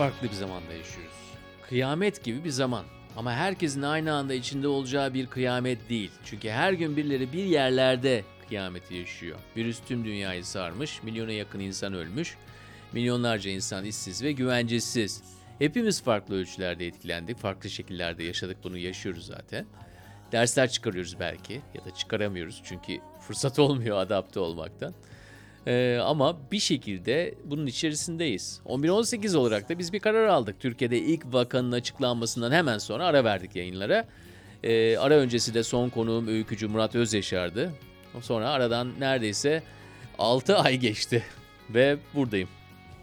farklı bir zamanda yaşıyoruz. Kıyamet gibi bir zaman. Ama herkesin aynı anda içinde olacağı bir kıyamet değil. Çünkü her gün birileri bir yerlerde kıyameti yaşıyor. Virüs tüm dünyayı sarmış, milyona yakın insan ölmüş, milyonlarca insan işsiz ve güvencesiz. Hepimiz farklı ölçülerde etkilendik, farklı şekillerde yaşadık, bunu yaşıyoruz zaten. Dersler çıkarıyoruz belki ya da çıkaramıyoruz çünkü fırsat olmuyor adapte olmaktan. Ee, ama bir şekilde bunun içerisindeyiz. 11-18 olarak da biz bir karar aldık. Türkiye'de ilk vakanın açıklanmasından hemen sonra ara verdik yayınlara. Ee, ara öncesi de son konuğum öykücü Murat Özyaşar'dı. Sonra aradan neredeyse 6 ay geçti ve buradayım.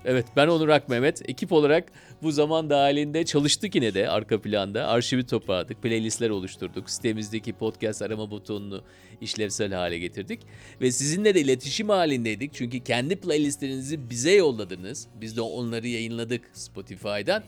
Evet ben Onur Ak Mehmet. Ekip olarak bu zaman dahilinde çalıştık yine de arka planda. Arşivi toparladık, playlistler oluşturduk. Sitemizdeki podcast arama butonunu işlevsel hale getirdik. Ve sizinle de iletişim halindeydik. Çünkü kendi playlistlerinizi bize yolladınız. Biz de onları yayınladık Spotify'dan.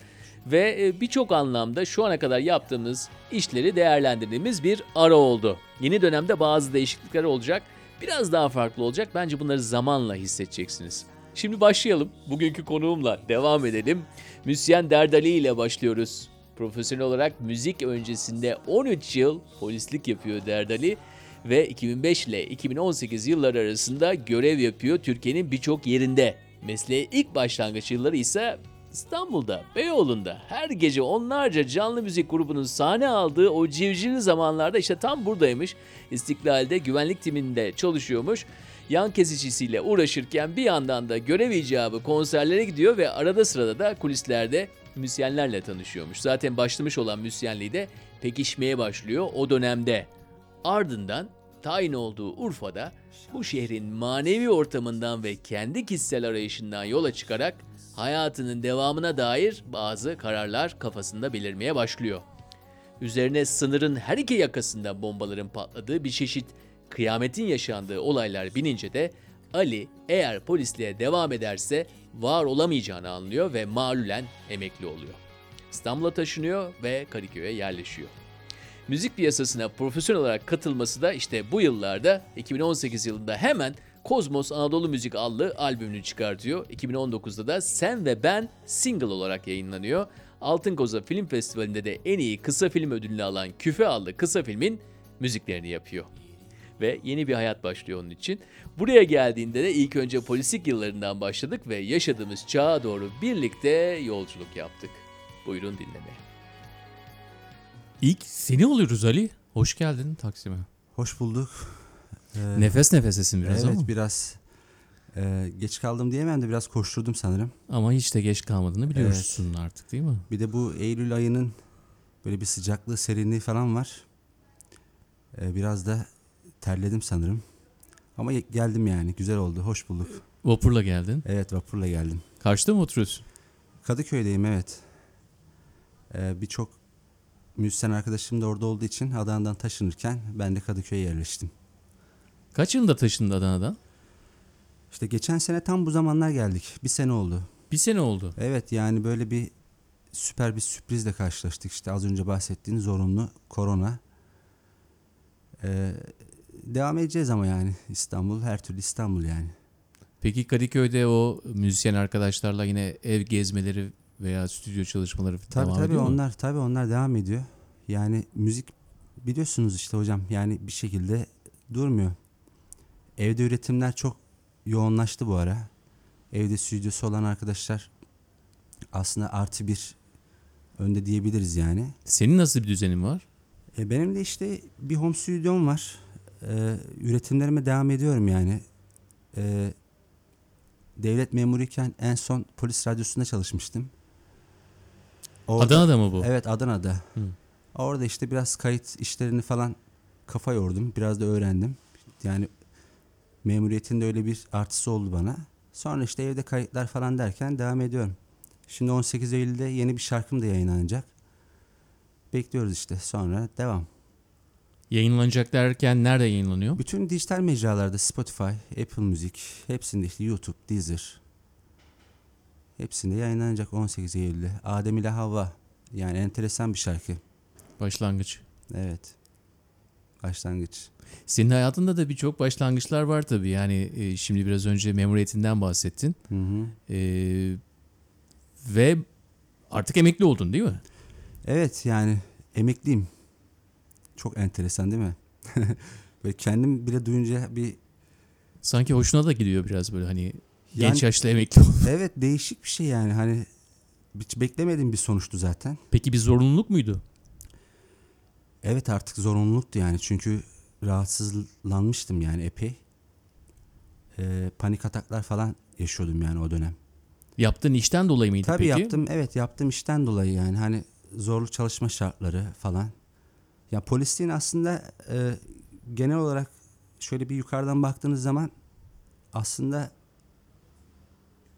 Ve e, birçok anlamda şu ana kadar yaptığımız işleri değerlendirdiğimiz bir ara oldu. Yeni dönemde bazı değişiklikler olacak. Biraz daha farklı olacak. Bence bunları zamanla hissedeceksiniz. Şimdi başlayalım. Bugünkü konuğumla devam edelim. Müzisyen Derdali ile başlıyoruz. Profesyonel olarak müzik öncesinde 13 yıl polislik yapıyor Derdali ve 2005 ile 2018 yılları arasında görev yapıyor Türkiye'nin birçok yerinde. Mesleğe ilk başlangıç yılları ise İstanbul'da, Beyoğlu'nda her gece onlarca canlı müzik grubunun sahne aldığı o civcivli zamanlarda işte tam buradaymış. İstiklal'de güvenlik timinde çalışıyormuş. Yan kesicisiyle uğraşırken bir yandan da görev icabı konserlere gidiyor ve arada sırada da kulislerde müzisyenlerle tanışıyormuş. Zaten başlamış olan müzisyenliği de pekişmeye başlıyor o dönemde. Ardından tayin olduğu Urfa'da bu şehrin manevi ortamından ve kendi kişisel arayışından yola çıkarak hayatının devamına dair bazı kararlar kafasında belirmeye başlıyor. Üzerine sınırın her iki yakasında bombaların patladığı bir çeşit kıyametin yaşandığı olaylar binince de Ali eğer polisliğe devam ederse var olamayacağını anlıyor ve malulen emekli oluyor. İstanbul'a taşınıyor ve Kadıköy'e yerleşiyor. Müzik piyasasına profesyonel olarak katılması da işte bu yıllarda 2018 yılında hemen Kozmos Anadolu Müzik adlı albümünü çıkartıyor. 2019'da da Sen ve Ben single olarak yayınlanıyor. Altın Koza Film Festivali'nde de en iyi kısa film ödülünü alan Küfe adlı kısa filmin müziklerini yapıyor. Ve yeni bir hayat başlıyor onun için. Buraya geldiğinde de ilk önce polislik yıllarından başladık ve yaşadığımız çağa doğru birlikte yolculuk yaptık. Buyurun dinlemeye. İlk seni oluyoruz Ali. Hoş geldin Taksim'e. Hoş bulduk. Ee, Nefes nefesesin biraz evet ama. biraz e, geç kaldım diyemem de biraz koşturdum sanırım. Ama hiç de geç kalmadığını biliyorsun artık değil mi? Bir de bu Eylül ayının böyle bir sıcaklığı, serinliği falan var. Ee, biraz da terledim sanırım. Ama geldim yani. Güzel oldu. Hoş bulduk. Vapurla geldin. Evet vapurla geldim. Karşıda mı oturuyorsun? Kadıköy'deyim evet. Ee, Birçok müzisyen arkadaşım da orada olduğu için Adana'dan taşınırken ben de Kadıköy'e yerleştim. Kaç yılında taşındın Adana'dan? İşte geçen sene tam bu zamanlar geldik. Bir sene oldu. Bir sene oldu. Evet yani böyle bir süper bir sürprizle karşılaştık. İşte az önce bahsettiğin zorunlu korona. Ee, devam edeceğiz ama yani İstanbul her türlü İstanbul yani. Peki Kadıköy'de o müzisyen arkadaşlarla yine ev gezmeleri veya stüdyo çalışmaları Tabii devam tabii ediyor mu? onlar tabii onlar devam ediyor. Yani müzik biliyorsunuz işte hocam yani bir şekilde durmuyor. Evde üretimler çok yoğunlaştı bu ara. Evde stüdyosu olan arkadaşlar aslında artı bir önde diyebiliriz yani. Senin nasıl bir düzenin var? E, benim de işte bir home stüdyom var. E, üretimlerime devam ediyorum yani. E, devlet memuruyken en son polis radyosunda çalışmıştım. Orada- Adana'da mı bu? Evet Adana'da. Hı. Orada işte biraz kayıt işlerini falan kafa yordum. Biraz da öğrendim. Yani memuriyetin de öyle bir artısı oldu bana. Sonra işte evde kayıtlar falan derken devam ediyorum. Şimdi 18 Eylül'de yeni bir şarkım da yayınlanacak. Bekliyoruz işte. Sonra devam. Yayınlanacak derken nerede yayınlanıyor? Bütün dijital mecralarda Spotify, Apple Music, hepsinde işte YouTube, Deezer. Hepsinde yayınlanacak 18 Eylül'de. Adem ile Havva. Yani enteresan bir şarkı. Başlangıç. Evet. Başlangıç. Senin hayatında da birçok başlangıçlar var tabii. Yani e, şimdi biraz önce memuriyetinden bahsettin. Hı hı. Ee, ve Artık emekli oldun değil mi? Evet yani emekliyim. Çok enteresan değil mi? Böyle kendim bile duyunca bir Sanki hoşuna da gidiyor biraz böyle hani Yani- genç yaşta emekli ol. evet değişik bir şey yani hani hiç beklemediğim bir sonuçtu zaten. Peki bir zorunluluk muydu? Evet artık zorunluluktu yani çünkü rahatsızlanmıştım yani epey. Ee, panik ataklar falan yaşıyordum yani o dönem. Yaptığın işten dolayı mıydı Tabii peki? yaptım evet yaptığım işten dolayı yani hani zorlu çalışma şartları falan. Ya polisliğin aslında e, genel olarak şöyle bir yukarıdan baktığınız zaman aslında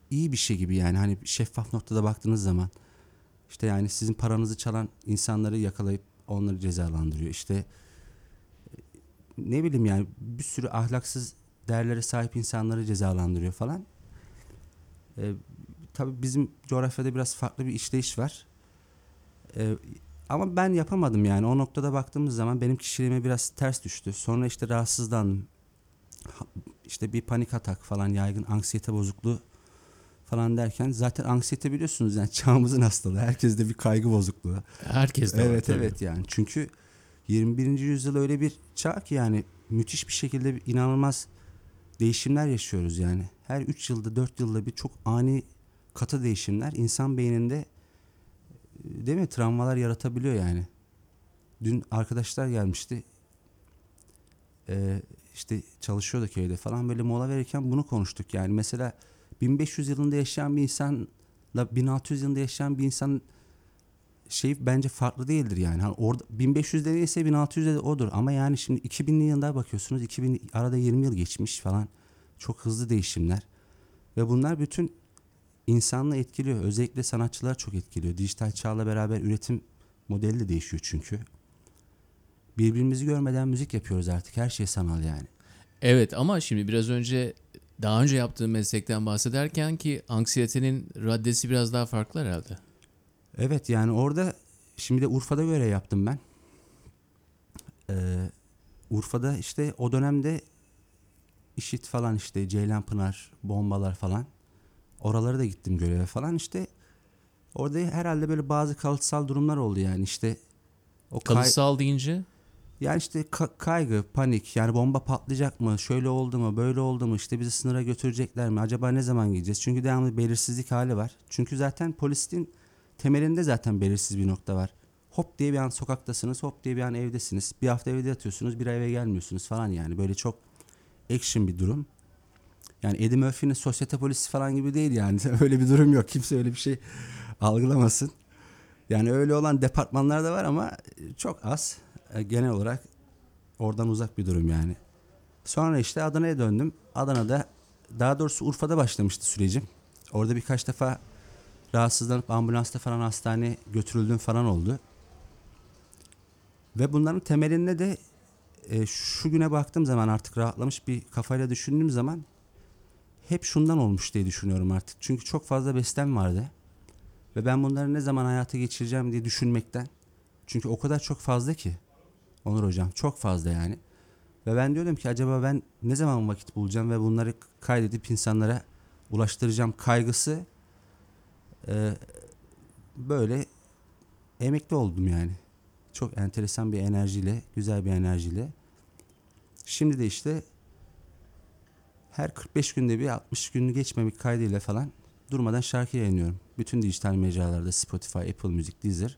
iyi bir şey gibi yani hani şeffaf noktada baktığınız zaman işte yani sizin paranızı çalan insanları yakalayıp onları cezalandırıyor. İşte e, ne bileyim yani bir sürü ahlaksız değerlere sahip insanları cezalandırıyor falan. E, tabii bizim coğrafyada biraz farklı bir işleyiş var. Ee, ama ben yapamadım yani. O noktada baktığımız zaman benim kişiliğime biraz ters düştü. Sonra işte rahatsızlandım. Ha- İşte bir panik atak falan yaygın anksiyete bozukluğu falan derken zaten anksiyete biliyorsunuz yani çağımızın hastalığı. Herkeste bir kaygı bozukluğu. Herkes de var Evet evet yani. Çünkü 21. yüzyıl öyle bir çağ ki yani müthiş bir şekilde inanılmaz değişimler yaşıyoruz yani. Her 3 yılda 4 yılda bir çok ani katı değişimler insan beyninde e, değil mi travmalar yaratabiliyor yani. Dün arkadaşlar gelmişti. Ee, işte çalışıyordu köyde falan böyle mola verirken bunu konuştuk yani. Mesela 1500 yılında yaşayan bir insanla 1600 yılında yaşayan bir insan şey bence farklı değildir yani. Hani orada 1500'de neyse 1600'de de odur. Ama yani şimdi 2000'li yıllara bakıyorsunuz. 2000 arada 20 yıl geçmiş falan. Çok hızlı değişimler. Ve bunlar bütün insanlığı etkiliyor. Özellikle sanatçılar çok etkiliyor. Dijital çağla beraber üretim modeli de değişiyor çünkü. Birbirimizi görmeden müzik yapıyoruz artık. Her şey sanal yani. Evet ama şimdi biraz önce daha önce yaptığın meslekten bahsederken ki anksiyetenin raddesi biraz daha farklı herhalde. Evet yani orada şimdi de Urfa'da göre yaptım ben. Ee, Urfa'da işte o dönemde işit falan işte Ceylanpınar, bombalar falan. Oralara da gittim göreve falan işte. Orada herhalde böyle bazı kalıtsal durumlar oldu yani işte. O kay- Kalıtsal deyince yani işte ka- kaygı, panik yani bomba patlayacak mı, şöyle oldu mu, böyle oldu mu, işte bizi sınıra götürecekler mi, acaba ne zaman gideceğiz? Çünkü devamlı belirsizlik hali var. Çünkü zaten polisin temelinde zaten belirsiz bir nokta var. Hop diye bir an sokaktasınız, hop diye bir an evdesiniz. Bir hafta evde yatıyorsunuz, bir eve gelmiyorsunuz falan yani. Böyle çok action bir durum. Yani Eddie Murphy'nin sosyete polisi falan gibi değil yani. öyle bir durum yok. Kimse öyle bir şey algılamasın. Yani öyle olan departmanlar da var ama çok az. E, Genel olarak oradan uzak bir durum yani. Sonra işte Adana'ya döndüm. Adana'da daha doğrusu Urfa'da başlamıştı sürecim. Orada birkaç defa rahatsızlanıp ambulansta falan hastaneye götürüldüğüm falan oldu. Ve bunların temelinde de e, şu güne baktığım zaman artık rahatlamış bir kafayla düşündüğüm zaman hep şundan olmuş diye düşünüyorum artık. Çünkü çok fazla beslen vardı. Ve ben bunları ne zaman hayata geçireceğim diye düşünmekten. Çünkü o kadar çok fazla ki. Onur hocam çok fazla yani. Ve ben diyorum ki acaba ben ne zaman vakit bulacağım ve bunları kaydedip insanlara ulaştıracağım kaygısı e, böyle emekli oldum yani. Çok enteresan bir enerjiyle, güzel bir enerjiyle. Şimdi de işte her 45 günde bir 60 günü geçmemek kaydıyla falan durmadan şarkı yayınlıyorum. Bütün dijital mecralarda Spotify, Apple Music, Deezer.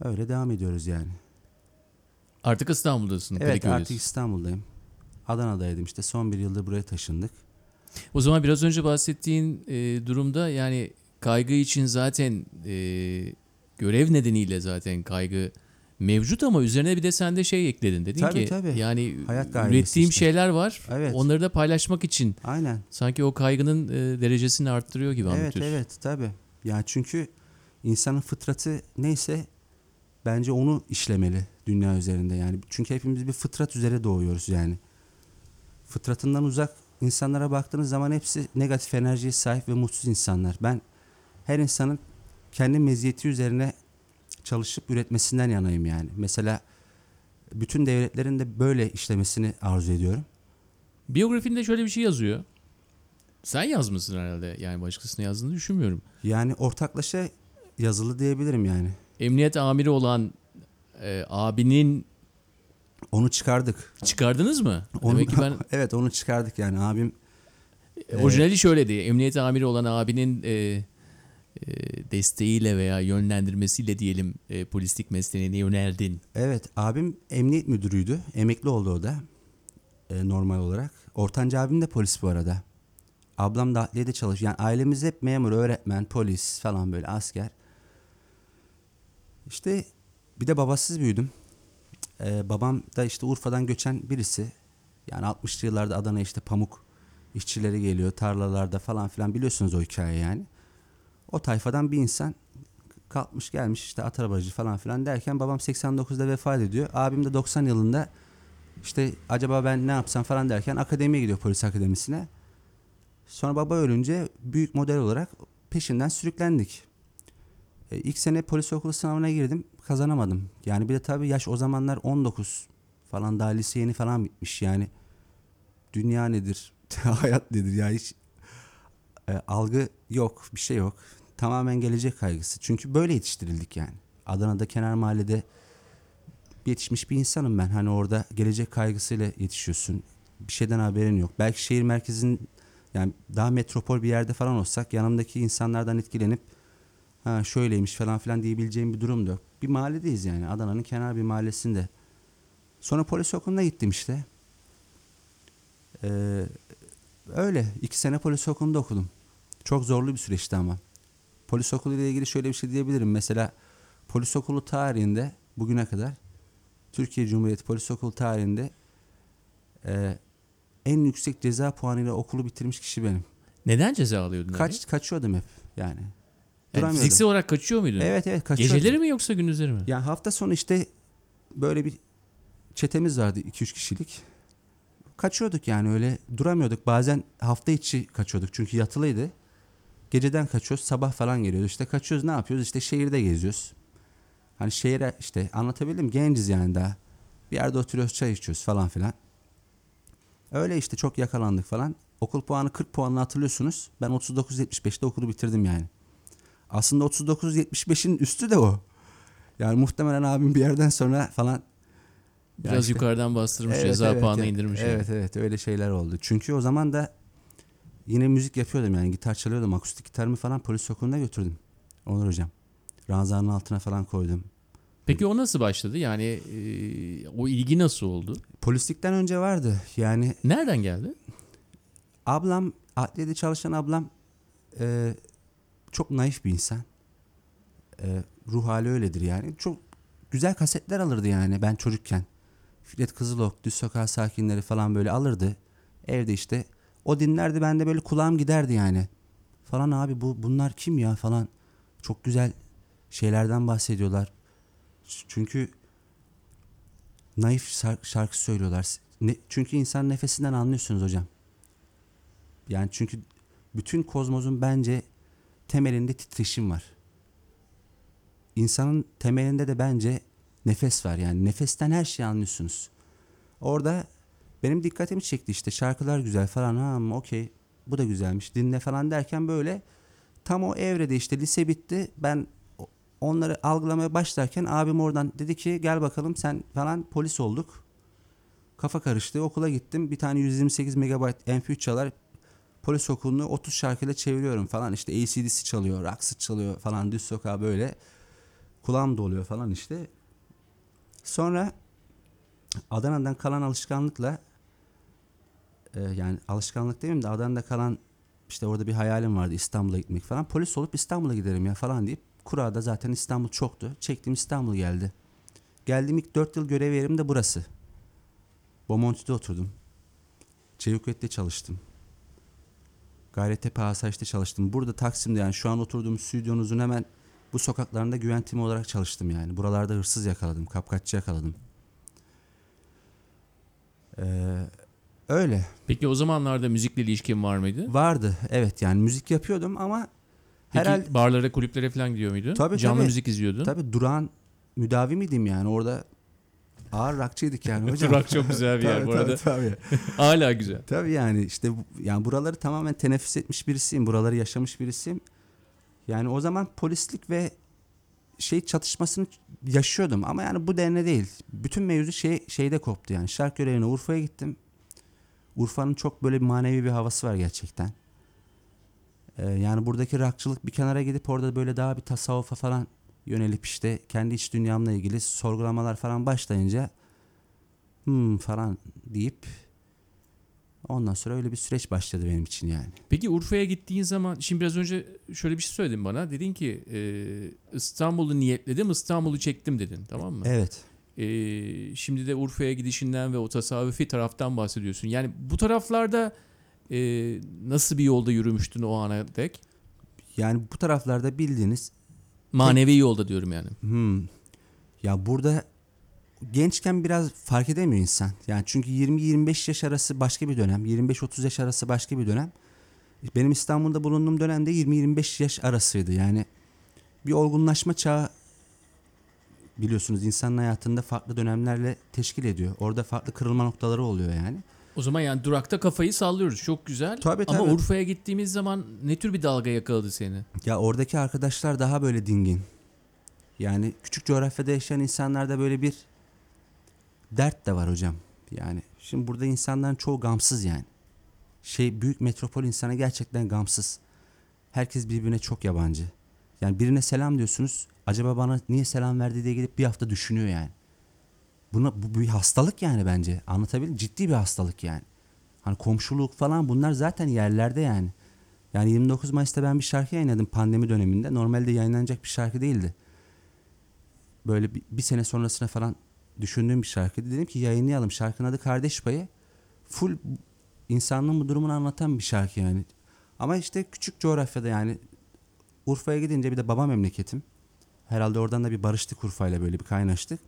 Öyle devam ediyoruz yani. artık İstanbul'dasın. Evet artık İstanbul'dayım. Adana'daydım işte son bir yıldır buraya taşındık. O zaman biraz önce bahsettiğin e, durumda yani kaygı için zaten e, görev nedeniyle zaten kaygı mevcut ama üzerine bir de sen de şey ekledin dedin Tabii, ki tabii. yani Hayat ürettiğim işte. şeyler var. Evet. Onları da paylaşmak için Aynen. sanki o kaygının e, derecesini arttırıyor gibi Evet anlatıyorsun. evet tabi. Yani çünkü insanın fıtratı neyse bence onu işlemeli dünya üzerinde yani. Çünkü hepimiz bir fıtrat üzere doğuyoruz yani. Fıtratından uzak insanlara baktığınız zaman hepsi negatif enerjiye sahip ve mutsuz insanlar. Ben her insanın kendi meziyeti üzerine çalışıp üretmesinden yanayım yani. Mesela bütün devletlerin de böyle işlemesini arzu ediyorum. Biyografinde şöyle bir şey yazıyor. Sen yazmışsın herhalde. Yani başkasına yazdığını düşünmüyorum. Yani ortaklaşa yazılı diyebilirim yani. Emniyet amiri olan e, abinin Onu çıkardık. çıkardınız mı? Onu, Demek ki ben evet onu çıkardık yani abim E, Orijinali şöyle diye. Emniyet amiri olan abinin e, e, desteğiyle veya yönlendirmesiyle diyelim e, polislik mesleğine yöneldin. Evet abim emniyet müdürüydü. Emekli oldu o da e, normal olarak. Ortanca abim de polis bu arada. Ablam da adliyede çalışıyor. Yani ailemiz hep memur, öğretmen, polis falan böyle asker. İşte bir de babasız büyüdüm. E, babam da işte Urfa'dan göçen birisi. Yani 60'lı yıllarda Adana işte pamuk işçileri geliyor tarlalarda falan filan biliyorsunuz o hikaye yani. O tayfadan bir insan kalkmış gelmiş işte at arabacı falan filan derken babam 89'da vefat ediyor. Abim de 90 yılında işte acaba ben ne yapsam falan derken akademiye gidiyor polis akademisine. Sonra baba ölünce büyük model olarak peşinden sürüklendik. E, ilk sene polis okulu sınavına girdim kazanamadım. Yani bir de tabii yaş o zamanlar 19 falan daha lise yeni falan bitmiş yani. Dünya nedir? Hayat nedir ya hiç e, algı yok bir şey yok. Tamamen gelecek kaygısı. Çünkü böyle yetiştirildik yani. Adana'da kenar mahallede yetişmiş bir insanım ben. Hani orada gelecek kaygısıyla yetişiyorsun. Bir şeyden haberin yok. Belki şehir merkezinin yani daha metropol bir yerde falan olsak yanımdaki insanlardan etkilenip ha şöyleymiş falan filan diyebileceğim bir durum da yok. Bir mahalledeyiz yani. Adana'nın kenar bir mahallesinde. Sonra polis okuluna gittim işte. Ee, öyle. iki sene polis okulunda okudum. Çok zorlu bir süreçti ama. Polis okulu ile ilgili şöyle bir şey diyebilirim. Mesela polis okulu tarihinde bugüne kadar Türkiye Cumhuriyeti Polis Okulu tarihinde e, en yüksek ceza puanıyla okulu bitirmiş kişi benim. Neden ceza alıyordun? abi? Kaç kaçıyordum hep yani. Yani Duramıyordum. fiziksel olarak kaçıyor muydun? Evet evet kaçıyordum. Geceleri mi yoksa gündüzleri mi? Yani hafta sonu işte böyle bir çetemiz vardı 2-3 kişilik. Kaçıyorduk yani öyle duramıyorduk. Bazen hafta içi kaçıyorduk çünkü yatılıydı. Geceden kaçıyoruz sabah falan geliyoruz. İşte kaçıyoruz ne yapıyoruz işte şehirde geziyoruz. Hani şehire işte anlatabildim genciz yani daha. Bir yerde oturuyoruz çay içiyoruz falan filan. Öyle işte çok yakalandık falan. Okul puanı 40 puanla hatırlıyorsunuz. Ben 39-75'te okulu bitirdim yani. Aslında 39-75'in üstü de o. Yani muhtemelen abim bir yerden sonra falan Biraz işte- yukarıdan bastırmış Evet, ceza evet, puanı evet. indirmiş. yani. Evet evet öyle şeyler oldu. Çünkü o zaman da yine müzik yapıyordum yani gitar çalıyordum. Akustik gitarımı falan polis okuluna götürdüm. Onur hocam. Ranzanın altına falan koydum. Peki o nasıl başladı? Yani e, o ilgi nasıl oldu? Polislikten önce vardı. Yani Nereden geldi? ablam, adliyede çalışan ablam e, çok naif bir insan. E, ruh hali öyledir yani. Çok güzel kasetler alırdı yani ben çocukken. Fikret Kızılok, Düz Sokak Sakinleri falan böyle alırdı. Evde işte o dinlerdi ben de böyle kulağım giderdi yani. Falan abi bu bunlar kim ya falan. Çok güzel şeylerden bahsediyorlar. Çünkü naif şarkı, şarkı söylüyorlar. Ne, çünkü insan nefesinden anlıyorsunuz hocam. Yani çünkü bütün kozmosun bence temelinde titreşim var. İnsanın temelinde de bence nefes var. Yani nefesten her şeyi anlıyorsunuz. Orada benim dikkatimi çekti işte şarkılar güzel falan ha okey bu da güzelmiş dinle falan derken böyle tam o evrede işte lise bitti ben onları algılamaya başlarken abim oradan dedi ki gel bakalım sen falan polis olduk. Kafa karıştı okula gittim bir tane 128 megabayt MP3 çalar polis okulunu 30 şarkıyla çeviriyorum falan işte ACDC çalıyor, Roxette çalıyor falan düz sokağa böyle kulağım doluyor falan işte. Sonra Adana'dan kalan alışkanlıkla e, yani alışkanlık demeyeyim de Adana'da kalan işte orada bir hayalim vardı İstanbul'a gitmek falan. Polis olup İstanbul'a giderim ya falan deyip kurada zaten İstanbul çoktu. Çektim İstanbul geldi. Geldiğim ilk 4 yıl görev yerim de burası. Bomonti'de oturdum. Çeviköy'de çalıştım. Gayrettepe Asayiş'te çalıştım. Burada Taksim'de yani şu an oturduğum stüdyonuzun hemen bu sokaklarında güven timi olarak çalıştım yani. Buralarda hırsız yakaladım, kapkaççı yakaladım. Ee, öyle. Peki o zamanlarda müzikle ilişkin var mıydı? Vardı evet yani müzik yapıyordum ama Peki herhalde barlara, kulüplere falan gidiyor muydun? Tabii, Canlı tabii. müzik izliyordun. tabii durağan müdavi miydim yani orada ağır rakçıydık yani hocam. Rock çok güzel bir yer Tabii, bu arada. Tabii, tabii. Hala güzel. Tabii yani işte yani buraları tamamen teneffüs etmiş birisiyim. Buraları yaşamış birisiyim. Yani o zaman polislik ve şey çatışmasını yaşıyordum ama yani bu denli değil. Bütün mevzu şey şeyde koptu yani. Şark görevine Urfa'ya gittim. Urfa'nın çok böyle bir manevi bir havası var gerçekten. Ee, yani buradaki rakçılık bir kenara gidip orada böyle daha bir tasavvufa falan yönelip işte kendi iç dünyamla ilgili sorgulamalar falan başlayınca hmm falan deyip ondan sonra öyle bir süreç başladı benim için yani. Peki Urfa'ya gittiğin zaman şimdi biraz önce şöyle bir şey söyledin bana. Dedin ki e, İstanbul'u niyetledim, İstanbul'u çektim dedin. Tamam mı? Evet. E, şimdi de Urfa'ya gidişinden ve o tasavvufi taraftan bahsediyorsun. Yani bu taraflarda e, nasıl bir yolda yürümüştün o ana dek? Yani bu taraflarda bildiğiniz Manevi yolda diyorum yani. hmm, ya burada gençken biraz fark edemiyor insan. Yani çünkü 20-25 yaş arası başka bir dönem. 25-30 yaş arası başka bir dönem. Benim İstanbul'da bulunduğum dönemde 20-25 yaş arasıydı. Yani bir olgunlaşma çağı biliyorsunuz insanın hayatında farklı dönemlerle teşkil ediyor. Orada farklı kırılma noktaları oluyor yani. O zaman yani durakta kafayı sallıyoruz. Çok güzel. Tabii, Ama tabii. Urfa'ya gittiğimiz zaman ne tür bir dalga yakaladı seni? Ya oradaki arkadaşlar daha böyle dingin. Yani küçük coğrafyada yaşayan insanlarda böyle bir dert de var hocam. Yani şimdi burada insanların çoğu gamsız yani. Şey büyük metropol insanı gerçekten gamsız. Herkes birbirine çok yabancı. Yani birine selam diyorsunuz. Acaba bana niye selam verdi diye gidip bir hafta düşünüyor yani. Buna bu bir hastalık yani bence. Anlatabildim? Ciddi bir hastalık yani. Hani komşuluk falan bunlar zaten yerlerde yani. Yani 29 Mayıs'ta ben bir şarkı yayınladım pandemi döneminde. Normalde yayınlanacak bir şarkı değildi. Böyle bir, bir sene sonrasına falan düşündüğüm bir şarkıydı. Dedim ki yayınlayalım. Şarkının adı Kardeş Payı. Full insanlığın bu durumunu anlatan bir şarkı yani. Ama işte küçük coğrafyada yani Urfa'ya gidince bir de baba memleketim. Herhalde oradan da bir barıştık Urfa'yla böyle bir kaynaştık.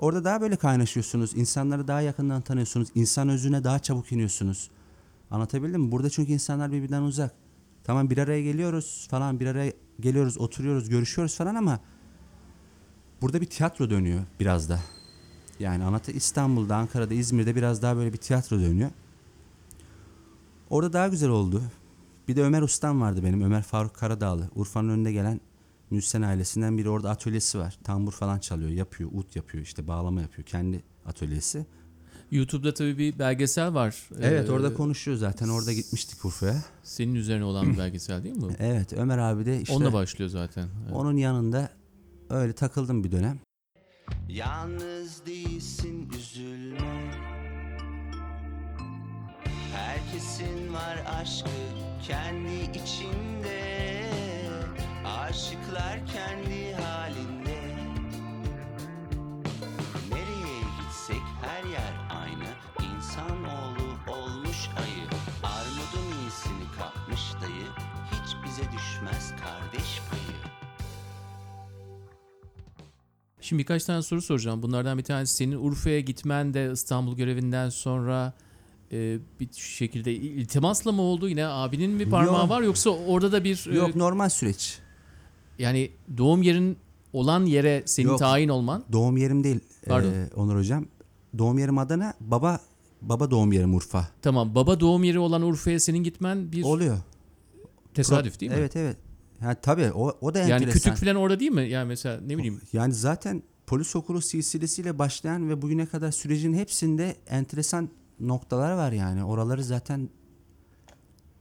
Orada daha böyle kaynaşıyorsunuz. İnsanları daha yakından tanıyorsunuz. İnsan özüne daha çabuk iniyorsunuz. Anlatabildim mi? Burada çünkü insanlar birbirinden uzak. Tamam bir araya geliyoruz falan bir araya geliyoruz oturuyoruz görüşüyoruz falan ama burada bir tiyatro dönüyor biraz da. Yani anlatı İstanbul'da, Ankara'da, İzmir'de biraz daha böyle bir tiyatro dönüyor. Orada daha güzel oldu. Bir de Ömer Ustam vardı benim. Ömer Faruk Karadağlı. Urfa'nın önünde gelen müzisyen ailesinden biri orada atölyesi var. Tambur falan çalıyor, yapıyor, ut yapıyor, işte bağlama yapıyor. Kendi atölyesi. YouTube'da tabii bir belgesel var. Evet Ee, orada konuşuyor zaten. Orada gitmiştik Urfa'ya. Senin üzerine olan bir belgesel değil mi bu? Evet Ömer abi de işte Onunla başlıyor zaten. Evet. onun yanında öyle takıldım bir dönem. Yalnız değilsin üzülme Herkesin var aşkı kendi içinde Aşıklar kendi halinde Nereye gitsek her yer aynı İnsanoğlu olmuş ayı Armudun iyisini kapmış dayı Hiç bize düşmez kardeş payı Şimdi birkaç tane soru soracağım. Bunlardan bir tanesi senin Urfa'ya gitmen de İstanbul görevinden sonra e, bir şekilde iltimasla mı oldu? Yine abinin bir parmağı Yok. var yoksa orada da bir e, Yok normal süreç. Yani doğum yerin olan yere senin Yok. tayin olman Doğum yerim değil Pardon. eee, Onur hocam. Doğum yerim Adana, baba baba doğum yerim Urfa. tamam baba doğum yeri olan Urfa'ya senin gitmen bir Oluyor. tesadüf değil mi? Evet evet. Ha, tabii o, o da Yani enteresan. kütük falan orada değil mi? Yani mesela ne bileyim Yani zaten polis okulu silsilesiyle başlayan ve bugüne kadar sürecin hepsinde enteresan noktalar var yani. Oraları zaten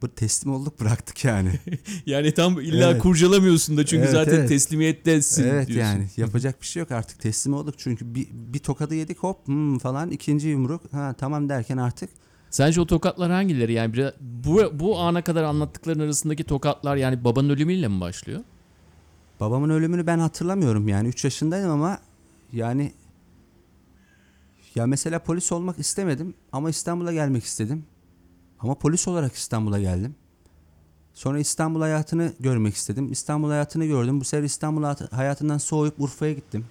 bu teslim olduk bıraktık yani. yani tam illa Evet. kurcalamıyorsun da çünkü Evet, zaten evet. teslimiyettesin evet diyorsun. yani yapacak bir şey yok artık teslim olduk çünkü bir, bir tokadı yedik hop hmm falan ikinci yumruk ha tamam derken artık Sence o tokatlar hangileri? Yani bir, bu, bu ana kadar anlattıkların arasındaki tokatlar yani babanın ölümüyle mi başlıyor? babamın ölümünü ben hatırlamıyorum yani 3 yaşındaydım ama yani ya mesela polis olmak istemedim ama İstanbul'a gelmek istedim. Ama polis olarak İstanbul'a geldim. Sonra İstanbul hayatını görmek istedim. İstanbul hayatını gördüm. Bu sefer İstanbul hayat- hayatından soğuyup Urfa'ya gittim.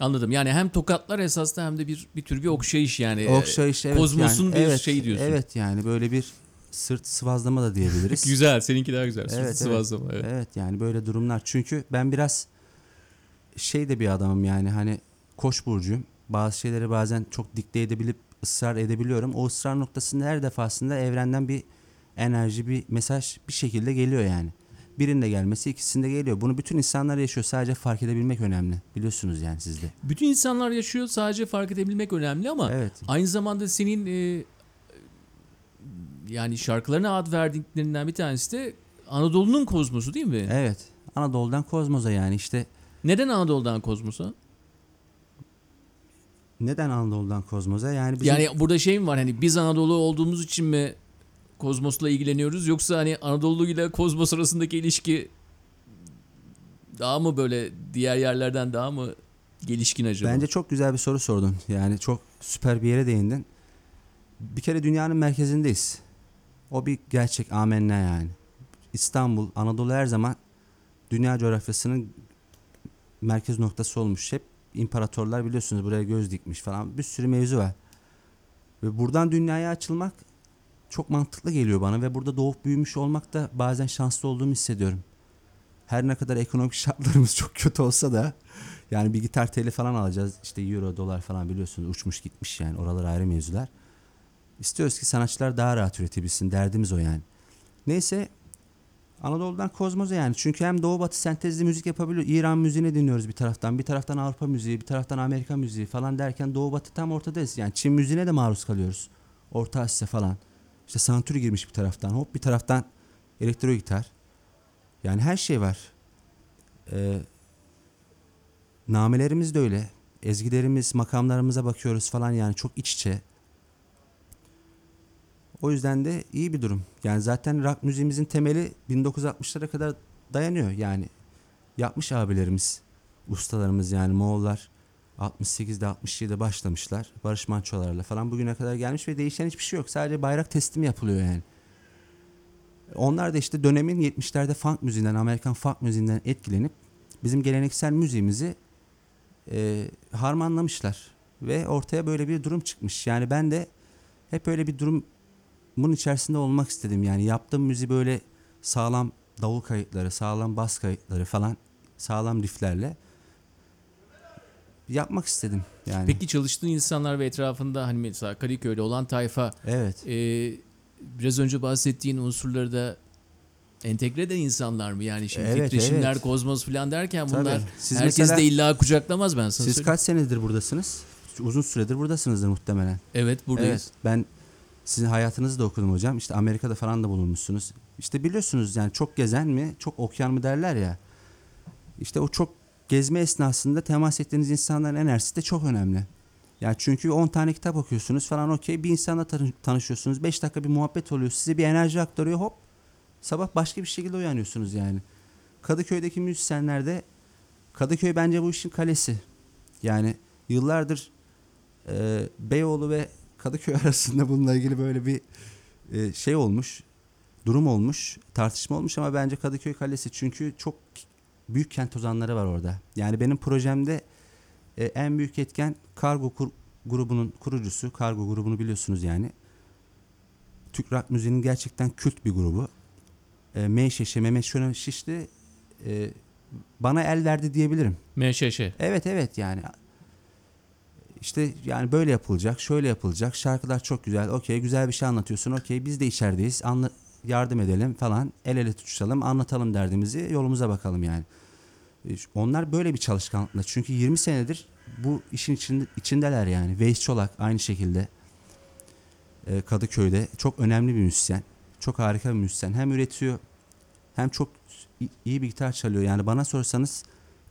Anladım. Yani hem tokatlar esasında hem de bir bir tür bir okşayış yani. Okşayış evet. kozmosun yani, bir evet, şeyi diyorsun. Evet yani böyle bir sırt sıvazlama da diyebiliriz. Güzel. Seninki daha güzel. Evet, Evet, evet. Sıvazlama. Evet. Evet yani böyle durumlar. Çünkü ben biraz şey de bir adamım yani hani Koç burcuyum. Bazı şeyleri bazen çok dikte edebilip ısrar edebiliyorum. O ısrar noktasında her defasında evrenden bir enerji, bir mesaj bir şekilde geliyor yani. Birinde gelmesi ikisinde geliyor. Bunu bütün insanlar yaşıyor. Sadece fark edebilmek önemli. Biliyorsunuz yani sizde. Bütün insanlar yaşıyor sadece fark edebilmek önemli ama Evet. aynı zamanda senin e, yani şarkılarına ad verdiklerinden bir tanesi de Anadolu'nun kozmosu değil mi? Evet. Anadolu'dan kozmoza yani işte Neden Anadolu'dan kozmosa? Neden Anadolu'dan kozmoza? Yani bizim Yani burada şey mi var hani biz Anadolu olduğumuz için mi kozmosla ilgileniyoruz yoksa hani Anadolu ile kozmos arasındaki ilişki daha mı böyle diğer yerlerden daha mı gelişkin acaba? Bence çok güzel bir soru sordun. Yani çok süper bir yere değindin. Bir kere dünyanın merkezindeyiz. O bir gerçek amenna yani. İstanbul, Anadolu her zaman dünya coğrafyasının merkez noktası olmuş. Hep imparatorlar biliyorsunuz buraya göz dikmiş falan. Bir sürü mevzu var. Ve buradan dünyaya açılmak çok mantıklı geliyor bana ve burada doğup büyümüş olmak da bazen şanslı olduğumu hissediyorum. Her ne kadar ekonomik şartlarımız çok kötü olsa da yani bir gitar teli falan alacağız. İşte euro, dolar falan biliyorsunuz uçmuş gitmiş yani. Oralar ayrı mevzular. İstiyoruz ki sanatçılar daha rahat üretebilsin. Derdimiz o yani. Neyse Anadolu'dan kozmoza yani. Çünkü hem doğu batı sentezli müzik yapabiliyor. İran müziğini dinliyoruz bir taraftan. Bir taraftan Avrupa müziği, bir taraftan Amerika müziği falan derken doğu batı tam ortadayız. Yani Çin müziğine de maruz kalıyoruz. Orta Asya falan. İşte santuri girmiş bir taraftan. Hop bir taraftan elektro gitar. Yani her şey var. Ee, namelerimiz de öyle. Ezgilerimiz, makamlarımıza bakıyoruz falan yani çok iç içe. O yüzden de iyi bir durum. Yani zaten rock müziğimizin temeli 1960'lara kadar dayanıyor yani. Yapmış abilerimiz, ustalarımız yani Moğollar 68'de 67'de başlamışlar. Barış Manço'larla falan bugüne kadar gelmiş ve değişen hiçbir şey yok. Sadece bayrak teslimi yapılıyor yani. Onlar da işte dönemin 70'lerde funk müziğinden, Amerikan funk müziğinden etkilenip bizim geleneksel müziğimizi e, harmanlamışlar. Ve ortaya böyle bir durum çıkmış. Yani ben de hep öyle bir durumun içerisinde olmak istedim. Yani yaptığım müziği böyle sağlam davul kayıtları, sağlam bas kayıtları falan, sağlam rifflerle yapmak istedim. Yani Peki çalıştığın insanlar ve etrafında hani mesela Kadıköy'de olan tayfa evet. e, biraz önce bahsettiğin unsurları da entegre eden insanlar mı? Yani şimdi Evet, titreşimler, evet. kozmos falan derken Tabii. bunlar Siz herkes mesela- de illa kucaklamaz ben sana Siz söyleyeyim. kaç senedir buradasınız? Uzun süredir buradasınızdır muhtemelen. Evet buradayız. Evet, ben sizin hayatınızı da okudum hocam. İşte Amerika'da falan da bulunmuşsunuz. İşte biliyorsunuz yani çok gezen mi, çok okuyan mı derler ya. İşte o çok gezme esnasında temas ettiğiniz insanların enerjisi de çok önemli. Yani çünkü 10 tane kitap okuyorsunuz falan okey. Bir insanla tanı- tanışıyorsunuz. 5 dakika bir muhabbet oluyor. Size bir enerji aktarıyor hop. Sabah başka bir şekilde uyanıyorsunuz yani. Kadıköy'deki müzisyenlerde Kadıköy bence bu işin kalesi. Yani yıllardır e, Beyoğlu ve Kadıköy arasında bununla ilgili böyle bir e, şey olmuş. Durum olmuş. Tartışma olmuş ama bence Kadıköy Kalesi çünkü çok büyük kent ozanları var orada. Yani benim projemde e, en büyük etken Kargo kur- grubunun kurucusu. Kargo grubunu biliyorsunuz yani. Türk rock müziğinin gerçekten kült bir grubu. E, Meyşeşe, Mehmet Şönen Şişli e, bana el verdi diyebilirim. MŞŞ. Evet evet yani işte yani böyle yapılacak, şöyle yapılacak. Şarkılar çok güzel. Okey, güzel bir şey anlatıyorsun. Okey, biz de içerideyiz. Anla, yardım edelim falan. El ele tutuşalım, anlatalım derdimizi. Yolumuza bakalım yani. E, Onlar böyle bir çalışkanlıkla. Çünkü 20 senedir bu işin içinde, içindeler yani. Veys Çolak aynı şekilde. E, Kadıköy'de çok önemli bir müzisyen. Çok harika bir müzisyen. Hem üretiyor hem çok iyi bir gitar çalıyor. Yani bana sorsanız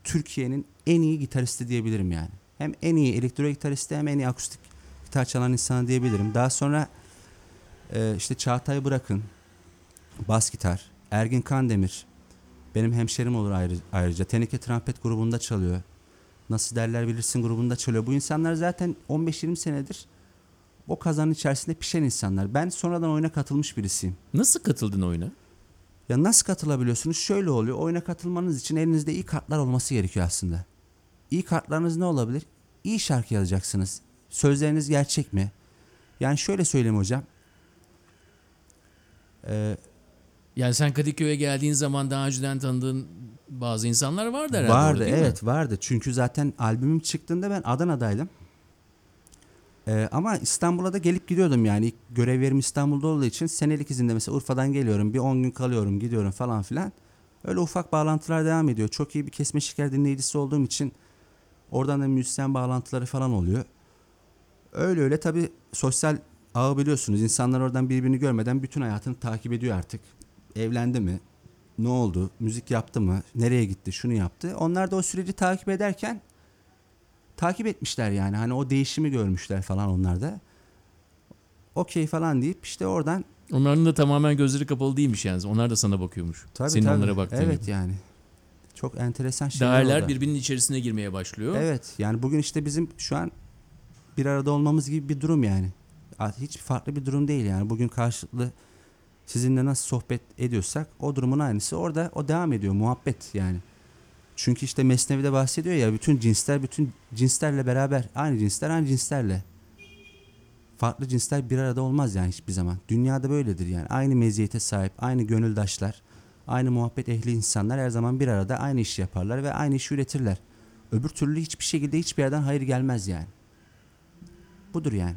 Türkiye'nin en iyi gitaristi diyebilirim yani. Hem en iyi elektro gitaristi hem en iyi akustik gitar çalan insanı diyebilirim. Daha sonra e, işte Çağatay Bırakın, bas gitar, Ergin Kandemir, benim hemşerim olur ayrı, ayrıca. Teneke Trampet grubunda çalıyor. Nasıl derler bilirsin grubunda çalıyor. Bu insanlar zaten 15-20 senedir o kazanın içerisinde pişen insanlar. Ben sonradan oyuna katılmış birisiyim. Nasıl katıldın oyuna? Ya nasıl katılabiliyorsunuz? Şöyle oluyor. Oyuna katılmanız için elinizde iyi kartlar olması gerekiyor aslında. İyi kartlarınız ne olabilir? İyi şarkı yazacaksınız. Sözleriniz gerçek mi? Yani şöyle söyleyeyim hocam. Ee, Yani sen Kadıköy'e geldiğin zaman daha önceden tanıdığın bazı insanlar vardı herhalde. Vardı orada, değil mi? evet vardı. Çünkü zaten albümüm çıktığında ben Adana'daydım. Ee, ama İstanbul'a da gelip gidiyordum yani. İlk görev yerim İstanbul'da olduğu için senelik izinde mesela Urfa'dan geliyorum. Bir 10 gün kalıyorum gidiyorum falan filan. Öyle ufak bağlantılar devam ediyor. Çok iyi bir kesme şeker dinleyicisi olduğum için oradan da müzisyen bağlantıları falan oluyor. Öyle öyle tabii sosyal ağı biliyorsunuz. İnsanlar oradan birbirini görmeden bütün hayatını takip ediyor artık. Evlendi mi? Ne oldu? Müzik yaptı mı? Nereye gitti? Şunu yaptı. Onlar da o süreci takip ederken takip etmişler yani. Hani o değişimi görmüşler falan onlar da. Okey falan deyip işte oradan Onların da tamamen gözleri kapalı değilmiş yani. Onlar da sana bakıyormuş. tabii Senin tabii. onlara baktığın Evet gibi. yani. Çok enteresan şeyler Değerler oldu. birbirinin içerisine girmeye başlıyor. Evet yani bugün işte bizim şu an bir arada olmamız gibi bir durum yani. Hiç farklı bir durum değil yani. Bugün karşılıklı sizinle nasıl sohbet ediyorsak o durumun aynısı orada o devam ediyor muhabbet yani. Çünkü işte Mesnevi'de bahsediyor ya bütün cinsler bütün cinslerle beraber aynı cinsler aynı cinslerle. Farklı cinsler bir arada olmaz yani hiçbir zaman. Dünyada böyledir yani. Aynı meziyete sahip, aynı gönüldaşlar, aynı muhabbet ehli insanlar her zaman bir arada aynı işi yaparlar ve aynı işi üretirler. Öbür türlü hiçbir şekilde hiçbir yerden hayır gelmez yani. Budur yani.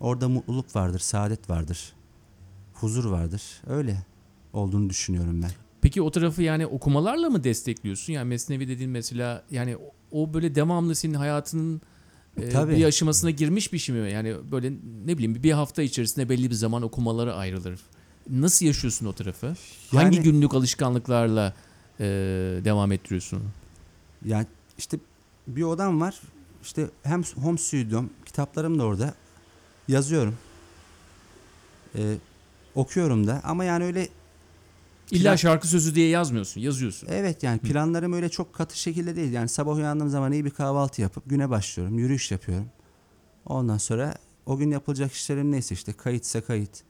Orada mutluluk vardır, saadet vardır. Huzur vardır. Öyle olduğunu düşünüyorum ben. Peki o tarafı yani okumalarla mı destekliyorsun? Yani Mesnevi dediğin mesela yani o- böyle devamlı senin hayatının e, Tabii. bir aşamasına girmiş bir şey mi? Yani böyle ne bileyim bir hafta içerisinde belli bir zaman okumalara ayrılır. Nasıl yaşıyorsun o tarafı? Hangi Yani- günlük alışkanlıklarla e, devam ettiriyorsun? Yani işte bir odam var. İşte hem home stüdyom, kitaplarım da orada. Yazıyorum. Ee, okuyorum da ama yani öyle İlla Plan- şarkı sözü diye yazmıyorsun, yazıyorsun. evet yani planlarım öyle çok katı şekilde değil. Yani sabah uyandığım zaman iyi bir kahvaltı yapıp güne başlıyorum. Yürüyüş yapıyorum. Ondan sonra o gün yapılacak işlerim neyse işte kayıtsa kayıt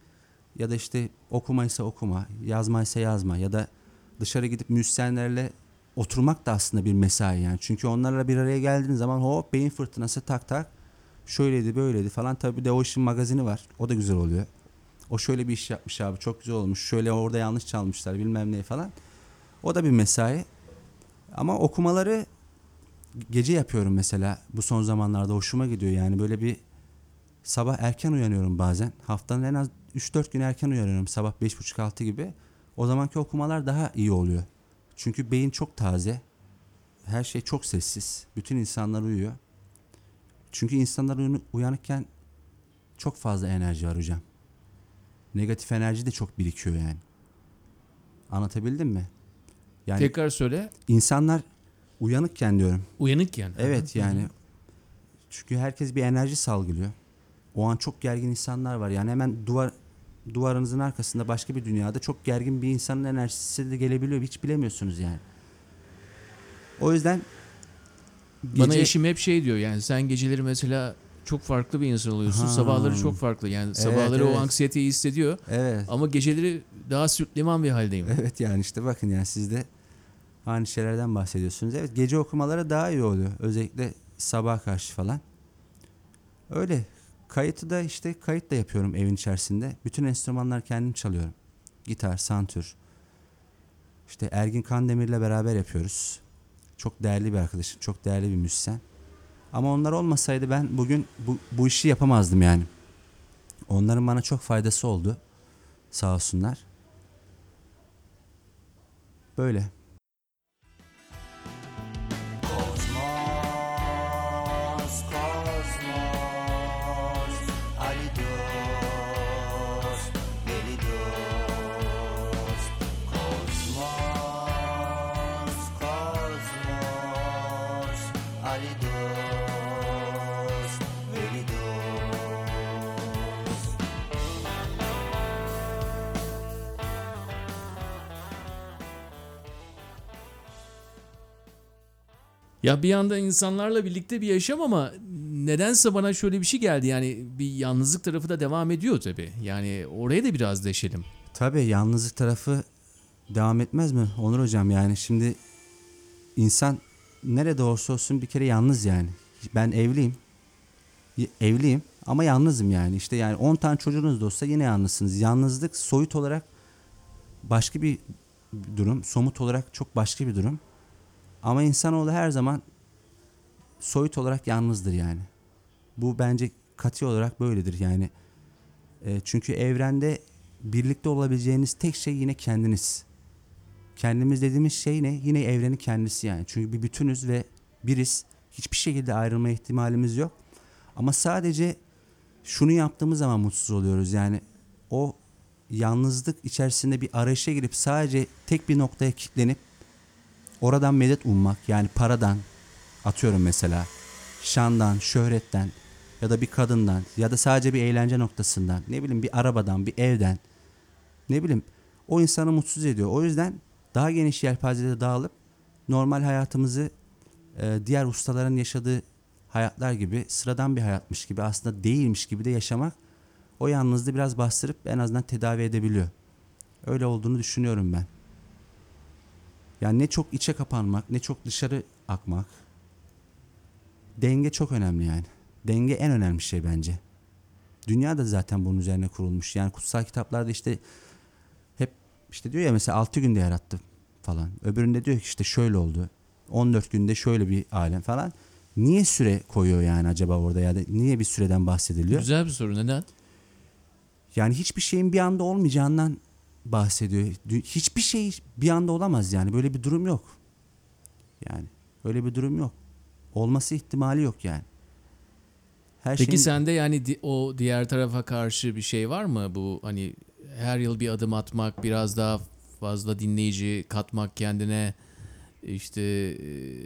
ya da işte okumaysa okuma, yazmaysa yazma ya da dışarı gidip müzisyenlerle oturmak da aslında bir mesai yani. Çünkü onlarla bir araya geldiğin zaman hop beyin fırtınası tak tak şöyleydi böyleydi falan. Tabii de o işin magazini var. O da güzel oluyor. O şöyle bir iş yapmış abi çok güzel olmuş. Şöyle orada yanlış çalmışlar bilmem ne falan. O da bir mesai. Ama okumaları gece yapıyorum mesela. Bu son zamanlarda hoşuma gidiyor yani böyle bir sabah erken uyanıyorum bazen. Haftanın en az 3-4 gün erken uyanıyorum sabah 5.30-6 gibi. O zamanki okumalar daha iyi oluyor. Çünkü beyin çok taze. Her şey çok sessiz. Bütün insanlar uyuyor. Çünkü insanlar uyanı- uyanıkken çok fazla enerji var hocam. Negatif enerji de çok birikiyor yani. Anlatabildim mi? Yani Tekrar söyle. insanlar uyanıkken diyorum. Uyanık yani. Evet yani. Çünkü herkes bir enerji salgılıyor. O an çok gergin insanlar var. Yani hemen duvar duvarınızın arkasında başka bir dünyada çok gergin bir insanın enerjisi de gelebiliyor. Hiç bilemiyorsunuz yani. O yüzden Bana gece- eşim hep şey diyor yani sen geceleri mesela çok farklı bir insan oluyorsun. Ha. Sabahları çok farklı. Yani sabahları evet. o anksiyeteyi hissediyor. Evet. Ama geceleri daha sürtliman bir haldeyim. Evet yani işte bakın yani siz de aynı şeylerden bahsediyorsunuz. Evet gece okumaları daha iyi oluyor. Özellikle sabah karşı falan. Öyle. Kayıtı da işte kayıt da yapıyorum evin içerisinde. Bütün enstrümanlar kendim çalıyorum. Gitar, santür. İşte Ergin Kandemir'le beraber yapıyoruz. Çok değerli bir arkadaşım, çok değerli bir müzisyen. Ama onlar olmasaydı ben bugün bu, bu işi yapamazdım yani. Onların bana çok faydası oldu. Sağ olsunlar. Böyle. Ya bir yanda insanlarla birlikte bir yaşam ama nedense bana şöyle bir şey geldi. Yani bir yalnızlık tarafı da devam ediyor tabii. Yani oraya da biraz deşelim. Tabii yalnızlık tarafı devam etmez mi Onur hocam yani şimdi insan nerede olursa olsun bir kere yalnız yani. Ben evliyim. Evliyim ama yalnızım yani. İşte yani 10 tane çocuğunuz da olsa yine yalnızsınız. Yalnızlık soyut olarak başka bir durum. Somut olarak çok başka bir durum. Ama insanoğlu her zaman soyut olarak yalnızdır yani. Bu bence katı olarak böyledir yani. E, çünkü evrende birlikte olabileceğiniz tek şey yine kendiniz. Kendimiz dediğimiz şey ne? Yine evrenin kendisi yani. Çünkü bir bütünüz ve biriz. Hiçbir şekilde ayrılma ihtimalimiz yok. Ama sadece şunu yaptığımız zaman mutsuz oluyoruz. Yani o yalnızlık içerisinde bir arayışa girip sadece tek bir noktaya kilitlenip oradan medet ummak yani paradan atıyorum mesela şandan, şöhretten ya da bir kadından ya da sadece bir eğlence noktasından ne bileyim bir arabadan, bir evden ne bileyim o insanı mutsuz ediyor. O yüzden daha geniş yelpazede dağılıp normal hayatımızı e, diğer ustaların yaşadığı hayatlar gibi sıradan bir hayatmış gibi aslında değilmiş gibi de yaşamak o yalnızlığı biraz bastırıp en azından tedavi edebiliyor. Öyle olduğunu düşünüyorum ben. Yani ne çok içe kapanmak, ne çok dışarı akmak. Denge çok önemli yani. Denge en önemli şey bence. Dünya da zaten bunun üzerine kurulmuş. Yani kutsal kitaplarda işte işte diyor ya mesela 6 günde yarattı falan. Öbüründe diyor ki işte şöyle oldu. 14 günde şöyle bir alem falan. Niye süre koyuyor yani acaba orada ya da niye bir süreden bahsediliyor? Güzel bir soru. Neden? Yani hiçbir şeyin bir anda olmayacağından bahsediyor. Hiçbir şey bir anda olamaz yani. Böyle bir durum yok. Yani öyle bir durum yok. Olması ihtimali yok yani. Her Peki şeyin sende yani di- o diğer tarafa karşı bir şey var mı? Bu hani her yıl bir adım atmak, biraz daha fazla dinleyici katmak kendine işte e,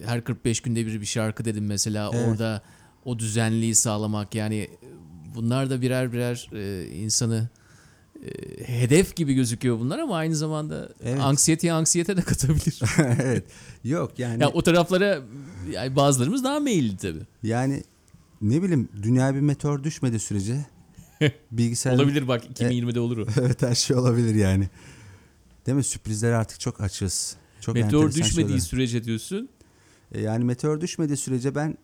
her 45 günde bir bir şarkı dedim mesela Evet. orada o düzenliği sağlamak yani e, bunlar da birer birer e, insanı hedef gibi gözüküyor bunlar ama aynı zamanda Evet. anksiyeteye anksiyete de katabilir. evet. Yok yani ya o taraflara yani bazılarımız daha meyilli tabii. yani ne bileyim dünya bir meteor düşmedi sürece bilgisayar Olabilir bak 2020'de olur o. evet her şey olabilir yani. Değil mi? Sürprizlere artık çok açığız. Çok Meteor düşmediği şeyler. sürece diyorsun. E, Yani meteor düşmediği sürece ben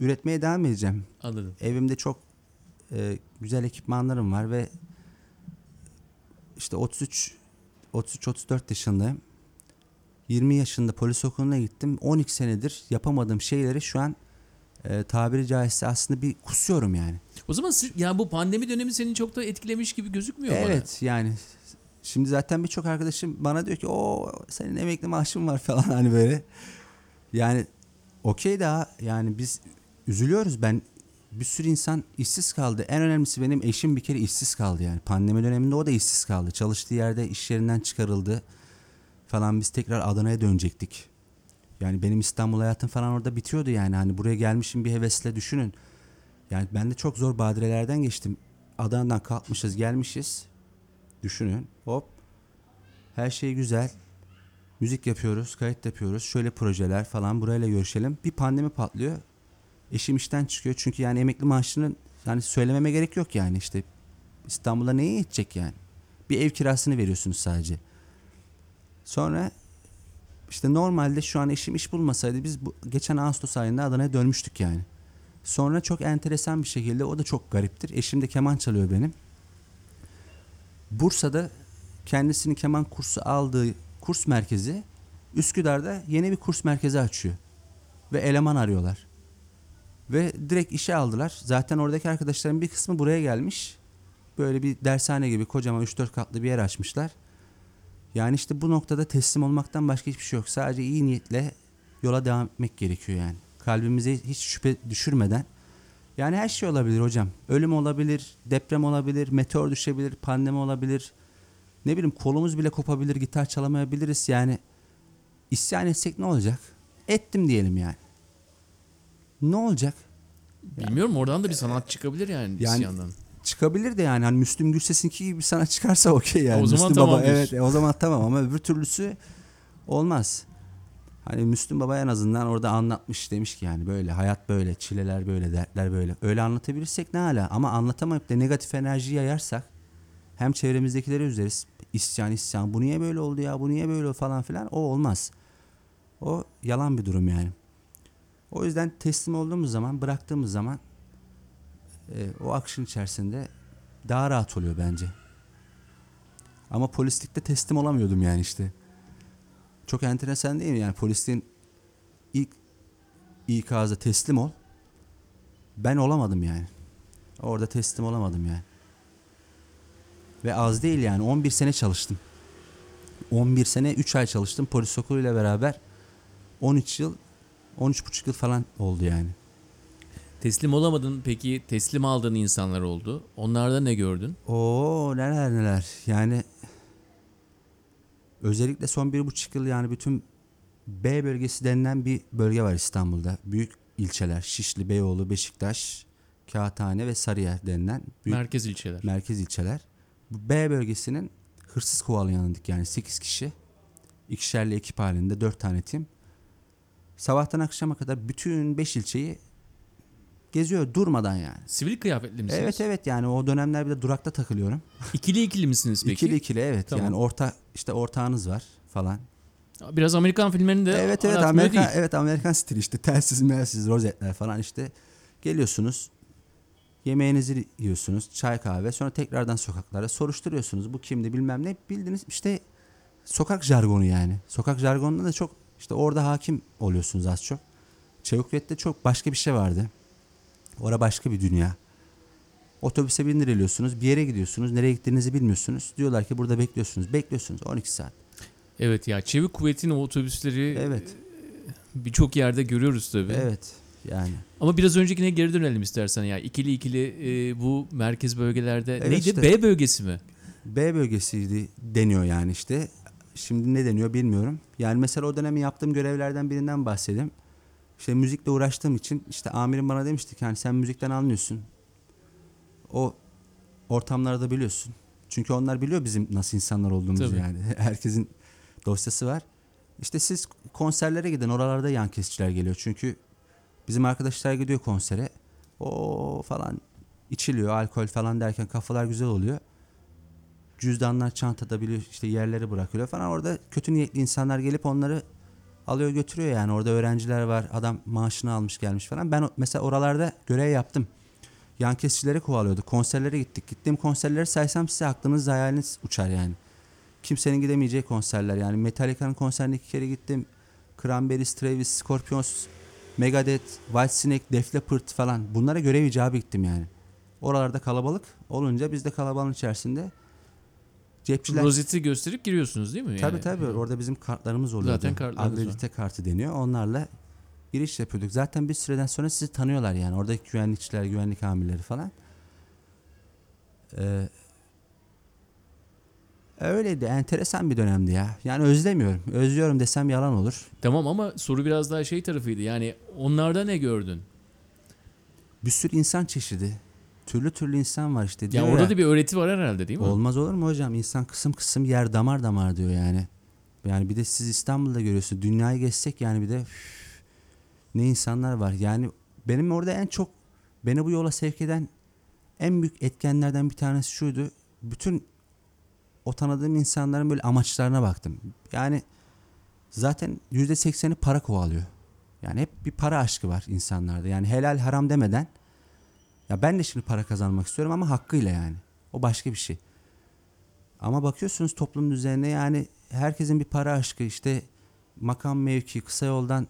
üretmeye devam edeceğim. Anladım. Evimde çok e, güzel ekipmanlarım var ve işte 33 33 34 yaşındayım. 20 yaşında polis okuluna gittim. 12 senedir yapamadığım şeyleri şu an e, tabiri caizse aslında bir kusuyorum yani. O zaman yani bu pandemi dönemi seni çok da etkilemiş gibi gözükmüyor bana. Evet yani şimdi zaten birçok arkadaşım bana diyor ki o senin emekli maaşın var falan hani böyle. Yani okey daha yani biz üzülüyoruz ben bir sürü insan işsiz kaldı. En önemlisi benim eşim bir kere işsiz kaldı yani. Pandemi döneminde o da işsiz kaldı. Çalıştığı yerde iş yerinden çıkarıldı falan biz tekrar Adana'ya dönecektik. Yani benim İstanbul hayatım falan orada bitiyordu yani. Hani buraya gelmişim bir hevesle düşünün. Yani ben de çok zor badirelerden geçtim. Adana'dan kalkmışız gelmişiz. Düşünün hop. Her şey güzel. Müzik yapıyoruz, kayıt yapıyoruz. Şöyle projeler falan burayla görüşelim. Bir pandemi patlıyor. Eşim işten çıkıyor. Çünkü yani emekli maaşının yani söylememe gerek yok yani işte. İstanbul'da neye yetecek yani? Bir ev kirasını veriyorsunuz sadece. Sonra işte normalde şu an eşim iş bulmasaydı biz bu, geçen Ağustos ayında Adana'ya dönmüştük yani. Sonra çok enteresan bir şekilde o da çok gariptir. Eşim de keman çalıyor benim. Bursa'da kendisini keman kursu aldığı kurs merkezi Üsküdar'da yeni bir kurs merkezi açıyor. Ve eleman arıyorlar. Ve direkt işe aldılar. Zaten oradaki arkadaşların bir kısmı buraya gelmiş. Böyle bir dershane gibi kocaman 3-4 katlı bir yer açmışlar. Yani işte bu noktada teslim olmaktan başka hiçbir şey yok. Sadece iyi niyetle yola devam etmek gerekiyor yani. Kalbimize hiç şüphe düşürmeden. Yani her şey olabilir hocam. Ölüm olabilir, deprem olabilir, meteor düşebilir, pandemi olabilir. Ne bileyim kolumuz bile kopabilir, gitar çalamayabiliriz. Yani isyan etsek ne olacak? Ettim diyelim yani. Ne olacak? Bilmiyorum oradan da bir sanat çıkabilir yani, Yani- isyandan. Çıkabilir de yani hani Müslüm Gürses'inki gibi sana çıkarsa okey yani. O zaman Müslüm tamam Baba evet o zaman tamam ama öbür türlüsü olmaz. Hani Müslüm Baba en azından orada anlatmış demiş ki yani böyle hayat böyle, çileler böyle, dertler böyle. Öyle anlatabilirsek ne hala ama anlatamayıp da negatif enerji yayarsak hem çevremizdekileri üzeriz. İsyan isyan bu niye böyle oldu ya bu niye böyle falan filan o olmaz. O yalan bir durum yani. O yüzden teslim olduğumuz zaman bıraktığımız zaman e, o akışın içerisinde daha rahat oluyor bence. Ama polislikte teslim olamıyordum yani işte. Çok enteresan değil mi? Yani polisliğin ilk ikazı teslim ol. Ben olamadım yani. Orada teslim olamadım yani. Ve az değil yani 11 sene çalıştım. 11 sene 3 ay çalıştım polis okuluyla beraber. 13 yıl 13,5 yıl falan oldu yani. Teslim olamadın peki teslim aldığın insanlar oldu. Onlarda ne gördün? Oo neler neler. Yani özellikle son bir buçuk yıl yani bütün B bölgesi denilen bir bölge var İstanbul'da. Büyük ilçeler Şişli, Beyoğlu, Beşiktaş, Kağıthane ve Sarıyer denilen büyük Merkez ilçeler. merkez ilçeler. Bu B bölgesinin hırsız kovalayanıydık yani 8 kişi. İkişerli ekip halinde 4 tane tim. Sabahtan akşama kadar bütün 5 ilçeyi geziyor durmadan yani. Sivil kıyafetli misiniz? Evet evet yani o dönemler bir de durakta takılıyorum. İkili ikili misiniz peki? İkili ikili evet Tamam. yani orta işte ortağınız var falan. Biraz Amerikan filmlerinde evet evet Amerikan değil. evet Amerikan stili işte telsiz melsiz rozetler falan işte geliyorsunuz yemeğinizi yiyorsunuz çay kahve sonra tekrardan sokaklara soruşturuyorsunuz bu kimdi bilmem ne bildiniz işte sokak jargonu yani sokak jargonunda da çok işte orada hakim oluyorsunuz az çok. Çevukret'te çok başka bir şey vardı. Orada başka bir dünya. Otobüse bindiriliyorsunuz. Bir yere gidiyorsunuz. Nereye gittiğinizi bilmiyorsunuz. Diyorlar ki burada bekliyorsunuz. Bekliyorsunuz 12 saat. Evet ya çevik kuvvetin o otobüsleri Evet. birçok yerde görüyoruz tabii. Evet. Yani. Ama biraz öncekine geri dönelim istersen ya. İkili ikili e, bu merkez bölgelerde Evet neydi? işte. B bölgesi mi? B bölgesiydi deniyor yani işte. Şimdi ne deniyor bilmiyorum. Yani mesela o dönemi yaptığım görevlerden birinden bahsedeyim. İşte müzikle uğraştığım için işte amirim bana demişti ki hani sen müzikten anlıyorsun. O ortamlarda biliyorsun. Çünkü onlar biliyor bizim nasıl insanlar olduğumuzu Tabii. yani. Herkesin dosyası var. İşte siz konserlere gidin. Oralarda yan kesiciler geliyor. Çünkü bizim arkadaşlar gidiyor konsere. O falan içiliyor, alkol falan derken kafalar güzel oluyor cüzdanlar çantada biliyor işte yerleri bırakıyor falan. Orada kötü niyetli insanlar gelip onları alıyor götürüyor yani. Orada öğrenciler var. Adam maaşını almış gelmiş falan. Ben mesela oralarda görev yaptım. Yan kesicileri kovalıyorduk. Konserlere gittik. Gittiğim konserleri saysam size aklınız hayaliniz uçar yani. Kimsenin gidemeyeceği konserler yani. Metallica'nın konserine iki kere gittim. Cranberries, Travis, Scorpions, Megadeth, Whitesnake, Def Leppard falan. Bunlara görev icabı gittim yani. Oralarda kalabalık olunca biz de kalabalığın içerisinde cepçiler Rozeti gösterip giriyorsunuz değil mi? Tabii Yani? tabii orada bizim kartlarımız oluyordu. Zaten kartlarınız Akredite kartı deniyor. Onlarla giriş yapıyorduk. Zaten bir süreden sonra sizi tanıyorlar yani. Oradaki güvenlikçiler, güvenlik amirleri falan. Ee, öyleydi. Enteresan bir dönemdi ya. Yani özlemiyorum. Özlüyorum desem yalan olur. Tamam ama soru biraz daha şey tarafıydı. Yani onlarda ne gördün? Bir sürü insan çeşidi. Türlü türlü insan var işte. Ya Diyor orada ya, da bir öğreti var herhalde değil mi? Olmaz olur mu hocam? İnsan kısım kısım yer damar damar diyor yani. Yani bir de siz İstanbul'da görüyorsunuz. Dünyayı geçsek yani bir de üf, ne insanlar var. Yani benim orada en çok beni bu yola sevk eden en büyük etkenlerden bir tanesi şuydu. Bütün o tanıdığım insanların böyle amaçlarına baktım. Yani zaten yüzde sekseni para kovalıyor. Yani hep bir para aşkı var insanlarda. Yani helal haram demeden ya ben de şimdi para kazanmak istiyorum ama hakkıyla yani. O başka bir şey. Ama bakıyorsunuz toplumun üzerine yani herkesin bir para aşkı işte makam mevki kısa yoldan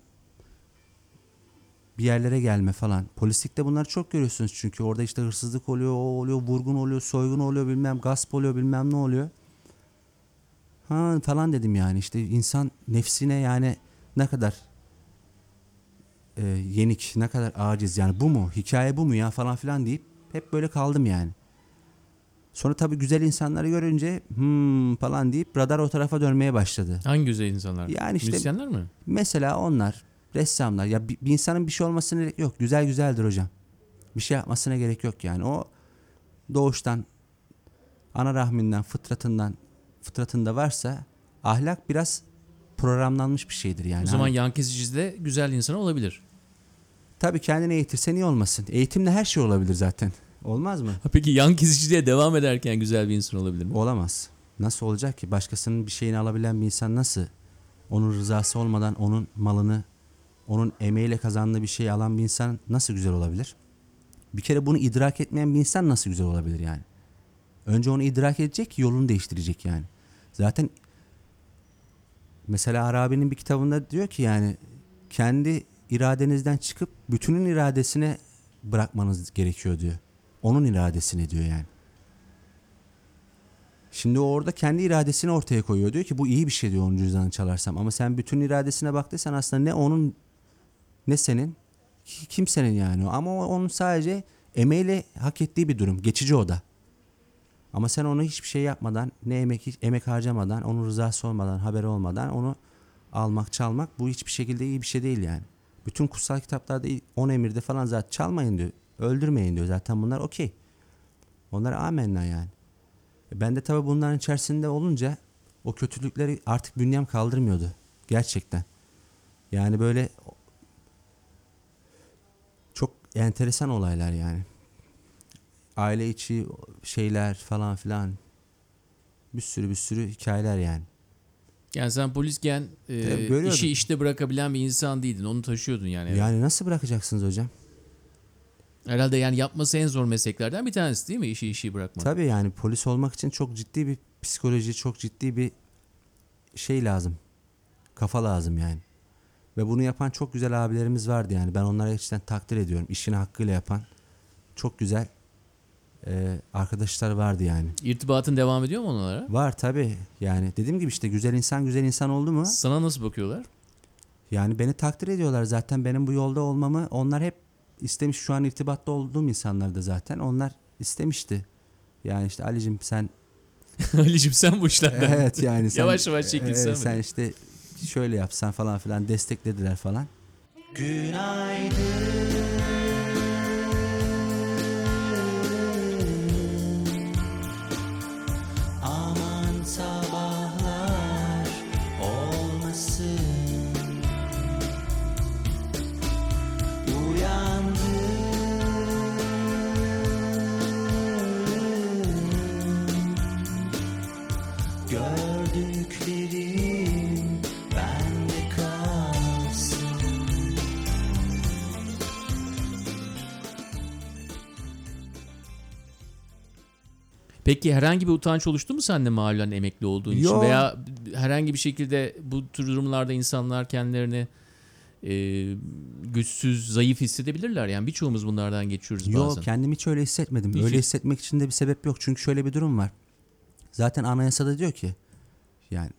bir yerlere gelme falan. Polislikte bunları çok görüyorsunuz çünkü orada işte hırsızlık oluyor, o oluyor, vurgun oluyor, soygun oluyor, bilmem gasp oluyor, bilmem ne oluyor. Ha falan dedim yani işte insan nefsine yani ne kadar e, yenik, ne kadar aciz yani bu mu, hikaye bu mu ya falan filan deyip hep böyle kaldım yani. Sonra tabii güzel insanları görünce hmm falan deyip radar o tarafa dönmeye başladı. Hangi güzel insanlar? Yani işte- Müzisyenler mi? Mesela onlar ressamlar ya bir, bir insanın bir şey olmasına gerek yok. Güzel güzeldir hocam. Bir şey yapmasına gerek yok yani. O doğuştan ana rahminden, fıtratından, fıtratında varsa ahlak biraz programlanmış bir şeydir yani. o zaman Hani yan kesicide güzel insan olabilir. Tabii kendini eğitirse niye olmasın? Eğitimle her şey olabilir zaten. Olmaz mı? Ha, Peki yan kesiciliğe devam ederken güzel bir insan olabilir mi? Olamaz. Nasıl olacak ki? Başkasının bir şeyini alabilen bir insan nasıl? Onun rızası olmadan onun malını, onun emeğiyle kazandığı bir şeyi alan bir insan nasıl güzel olabilir? Bir kere bunu idrak etmeyen bir insan nasıl güzel olabilir yani? Önce onu idrak edecek yolunu değiştirecek yani. Zaten mesela Arabi'nin bir kitabında diyor ki yani kendi iradenizden çıkıp bütünün iradesine bırakmanız gerekiyor diyor. Onun iradesini diyor yani. Şimdi o orada kendi iradesini ortaya koyuyor. Diyor ki bu iyi bir şey diyor onun cüzdanını çalarsam. Ama sen bütün iradesine baktıysan aslında ne onun ne senin ki- kimsenin yani. Ama onun sadece emeğiyle hak ettiği bir durum. Geçici o da. Ama sen onu hiçbir şey yapmadan, ne emek emek harcamadan, onun rızası olmadan, haberi olmadan onu almak, çalmak bu hiçbir şekilde iyi bir şey değil yani. Bütün kutsal kitaplarda 10 emirde falan zaten çalmayın diyor. Öldürmeyin diyor. Zaten bunlar okey. Onlar amenna yani. E Ben de tabii bunların içerisinde olunca o kötülükleri artık bünyem kaldırmıyordu. Gerçekten. Yani böyle çok enteresan olaylar yani. Aile içi şeyler falan filan. Bir sürü bir sürü hikayeler yani. Yani sen polisken e, Tabii, görüyordum. işi işte bırakabilen bir insan değildin. Onu taşıyordun yani. Yani nasıl bırakacaksınız hocam? Herhalde yani yapması en zor mesleklerden bir tanesi değil mi? İşi işi bırakmak. Tabii yani polis olmak için çok ciddi bir psikoloji, çok ciddi bir şey lazım. Kafa lazım yani. Ve bunu yapan çok güzel abilerimiz vardı yani. Ben onlara gerçekten takdir ediyorum. İşini hakkıyla yapan çok güzel e, arkadaşlar vardı yani. İrtibatın devam ediyor mu onlara? Var tabii. Yani dediğim gibi işte güzel insan güzel insan oldu mu? Sana nasıl bakıyorlar? Yani beni takdir ediyorlar zaten benim bu yolda olmamı. Onlar hep istemiş şu an irtibatta olduğum insanlar da zaten. Onlar istemişti. Yani işte Ali'cim sen Ali'cim sen bu işlerden. Evet yani sen, Yavaş yavaş çekilsen Evet, mi? sen işte şöyle yapsan falan filan desteklediler falan. Aman Peki herhangi bir utanç oluştu mu sende mahallen emekli olduğun için? Yok. Veya herhangi bir şekilde bu tür durumlarda insanlar kendilerini e, güçsüz, zayıf hissedebilirler. Yani birçoğumuz bunlardan geçiyoruz Yok bazen. kendimi hiç öyle hissetmedim. Hiç- öyle hissetmek için de bir sebep yok. Çünkü şöyle bir durum var. Zaten anayasada diyor ki yani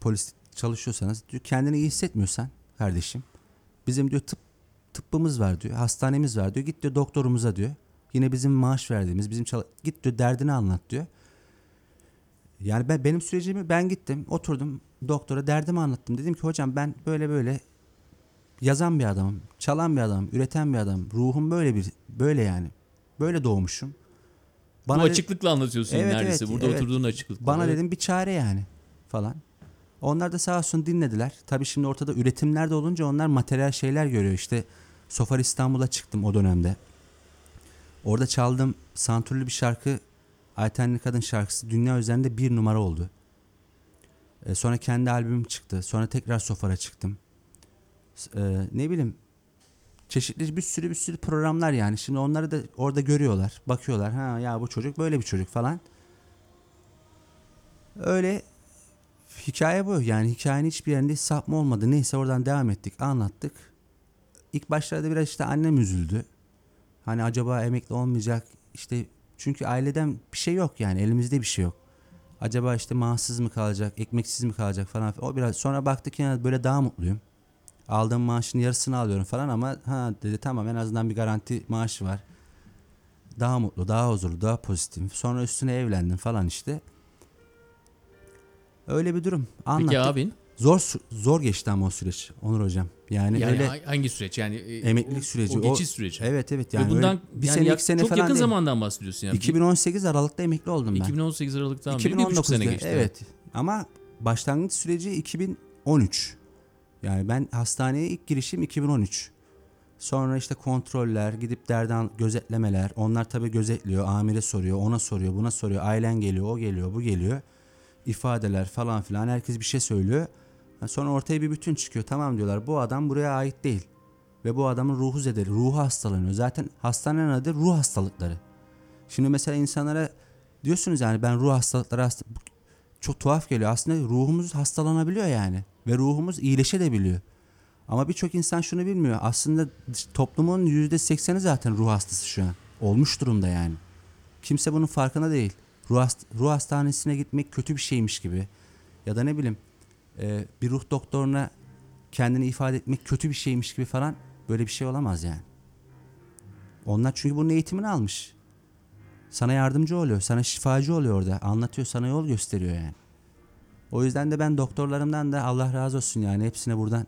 polis çalışıyorsanız diyor kendini iyi hissetmiyorsan kardeşim bizim diyor tıp tıbbımız var diyor. Hastanemiz var diyor. Git diyor doktorumuza diyor. Yine bizim maaş verdiğimiz bizim çal- git diyor derdini anlat diyor. Yani ben benim sürecimi ben gittim oturdum doktora derdimi anlattım. Dedim ki hocam ben böyle böyle yazan bir adamım, çalan bir adamım, üreten bir adamım. Ruhum böyle bir böyle yani. Böyle doğmuşum. bu de- açıklıkla anlatıyorsun Evet, neredeyse. evet, Burada evet. oturduğun açıklıkla. bana Evet. dedim bir çare yani falan. Onlar da sağ olsun dinlediler. Tabii şimdi ortada üretimler de olunca onlar materyal şeyler görüyor. İşte Sofar İstanbul'a çıktım o dönemde. Orada çaldığım santürlü bir şarkı Aytenli Kadın şarkısı dünya üzerinde bir numara oldu. E, sonra kendi albümüm çıktı. Sonra tekrar Sofar'a çıktım. E, ne bileyim çeşitli bir sürü bir sürü programlar yani. Şimdi onları da orada görüyorlar. Bakıyorlar. Ha ya bu çocuk böyle bir çocuk falan. Öyle hikaye bu. Yani hikayenin hiçbir yerinde sapma olmadı. Neyse oradan devam ettik, anlattık. İlk başlarda biraz işte annem üzüldü. Hani acaba emekli olmayacak işte çünkü aileden bir şey yok yani elimizde bir şey yok. Acaba işte maaşsız mı kalacak, ekmeksiz mi kalacak falan. O biraz sonra baktık yani böyle daha mutluyum. Aldığım maaşın yarısını alıyorum falan ama ha dedi tamam en azından bir garanti maaşı var. Daha mutlu, daha huzurlu, daha pozitif. Sonra üstüne evlendim falan işte. Öyle bir durum. Anlattık. Peki abin? Zor zor geçti ama o süreç Onur hocam. Yani, Yani öyle ha- hangi süreç? Yani e, emeklilik süreci. O geçiş süreci. Evet evet Ve yani bundan öyle bir yani sene iki sene çok falan yakın değil. zamandan bahsediyorsun yani. 2018 Aralık'ta emekli oldum ben. 2018 Aralık'tan beri bir buçuk 2019'da sene geçti. evet. Ama başlangıç süreci 2013. Yani ben hastaneye ilk girişim 2013. Sonra işte kontroller, gidip derden gözetlemeler. Onlar tabii gözetliyor, amire soruyor, ona soruyor, buna soruyor. Ailen geliyor, o geliyor, bu geliyor. İfadeler falan filan herkes bir şey söylüyor. Sonra ortaya bir bütün çıkıyor. Tamam diyorlar bu adam buraya ait değil. Ve bu adamın ruhu zedeli, ruhu hastalanıyor. Zaten hastanenin adı ruh hastalıkları. Şimdi mesela insanlara diyorsunuz yani ben ruh hastalıkları hasta çok tuhaf geliyor. Aslında ruhumuz hastalanabiliyor yani ve ruhumuz iyileşebiliyor. Ama birçok insan şunu bilmiyor. Aslında toplumun %80'i zaten ruh hastası şu an. Olmuş durumda yani. Kimse bunun farkında değil. Ruh, hast- ruh hastanesine gitmek kötü bir şeymiş gibi. Ya da ne bileyim e, bir ruh doktoruna kendini ifade etmek kötü bir şeymiş gibi falan böyle bir şey olamaz yani. Onlar çünkü bunun eğitimini almış. Sana yardımcı oluyor, sana şifacı oluyor orada. Anlatıyor, sana yol gösteriyor yani. O yüzden de ben doktorlarımdan da Allah razı olsun yani hepsine buradan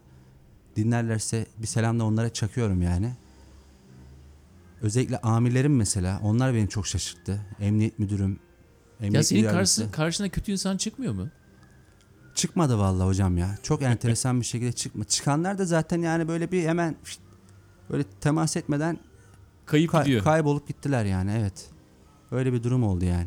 dinlerlerse bir selam da onlara çakıyorum yani. Özellikle amirlerim mesela onlar beni çok şaşırttı. Emniyet müdürüm. Emniyet Ya senin müdür karşı, karşına kötü insan çıkmıyor mu? Çıkmadı vallahi hocam ya. Çok enteresan bir şekilde çıkma. Çıkanlar da zaten yani böyle bir hemen böyle temas etmeden Kayıp kay- gidiyor. kaybolup gittiler yani evet. Öyle bir durum oldu yani.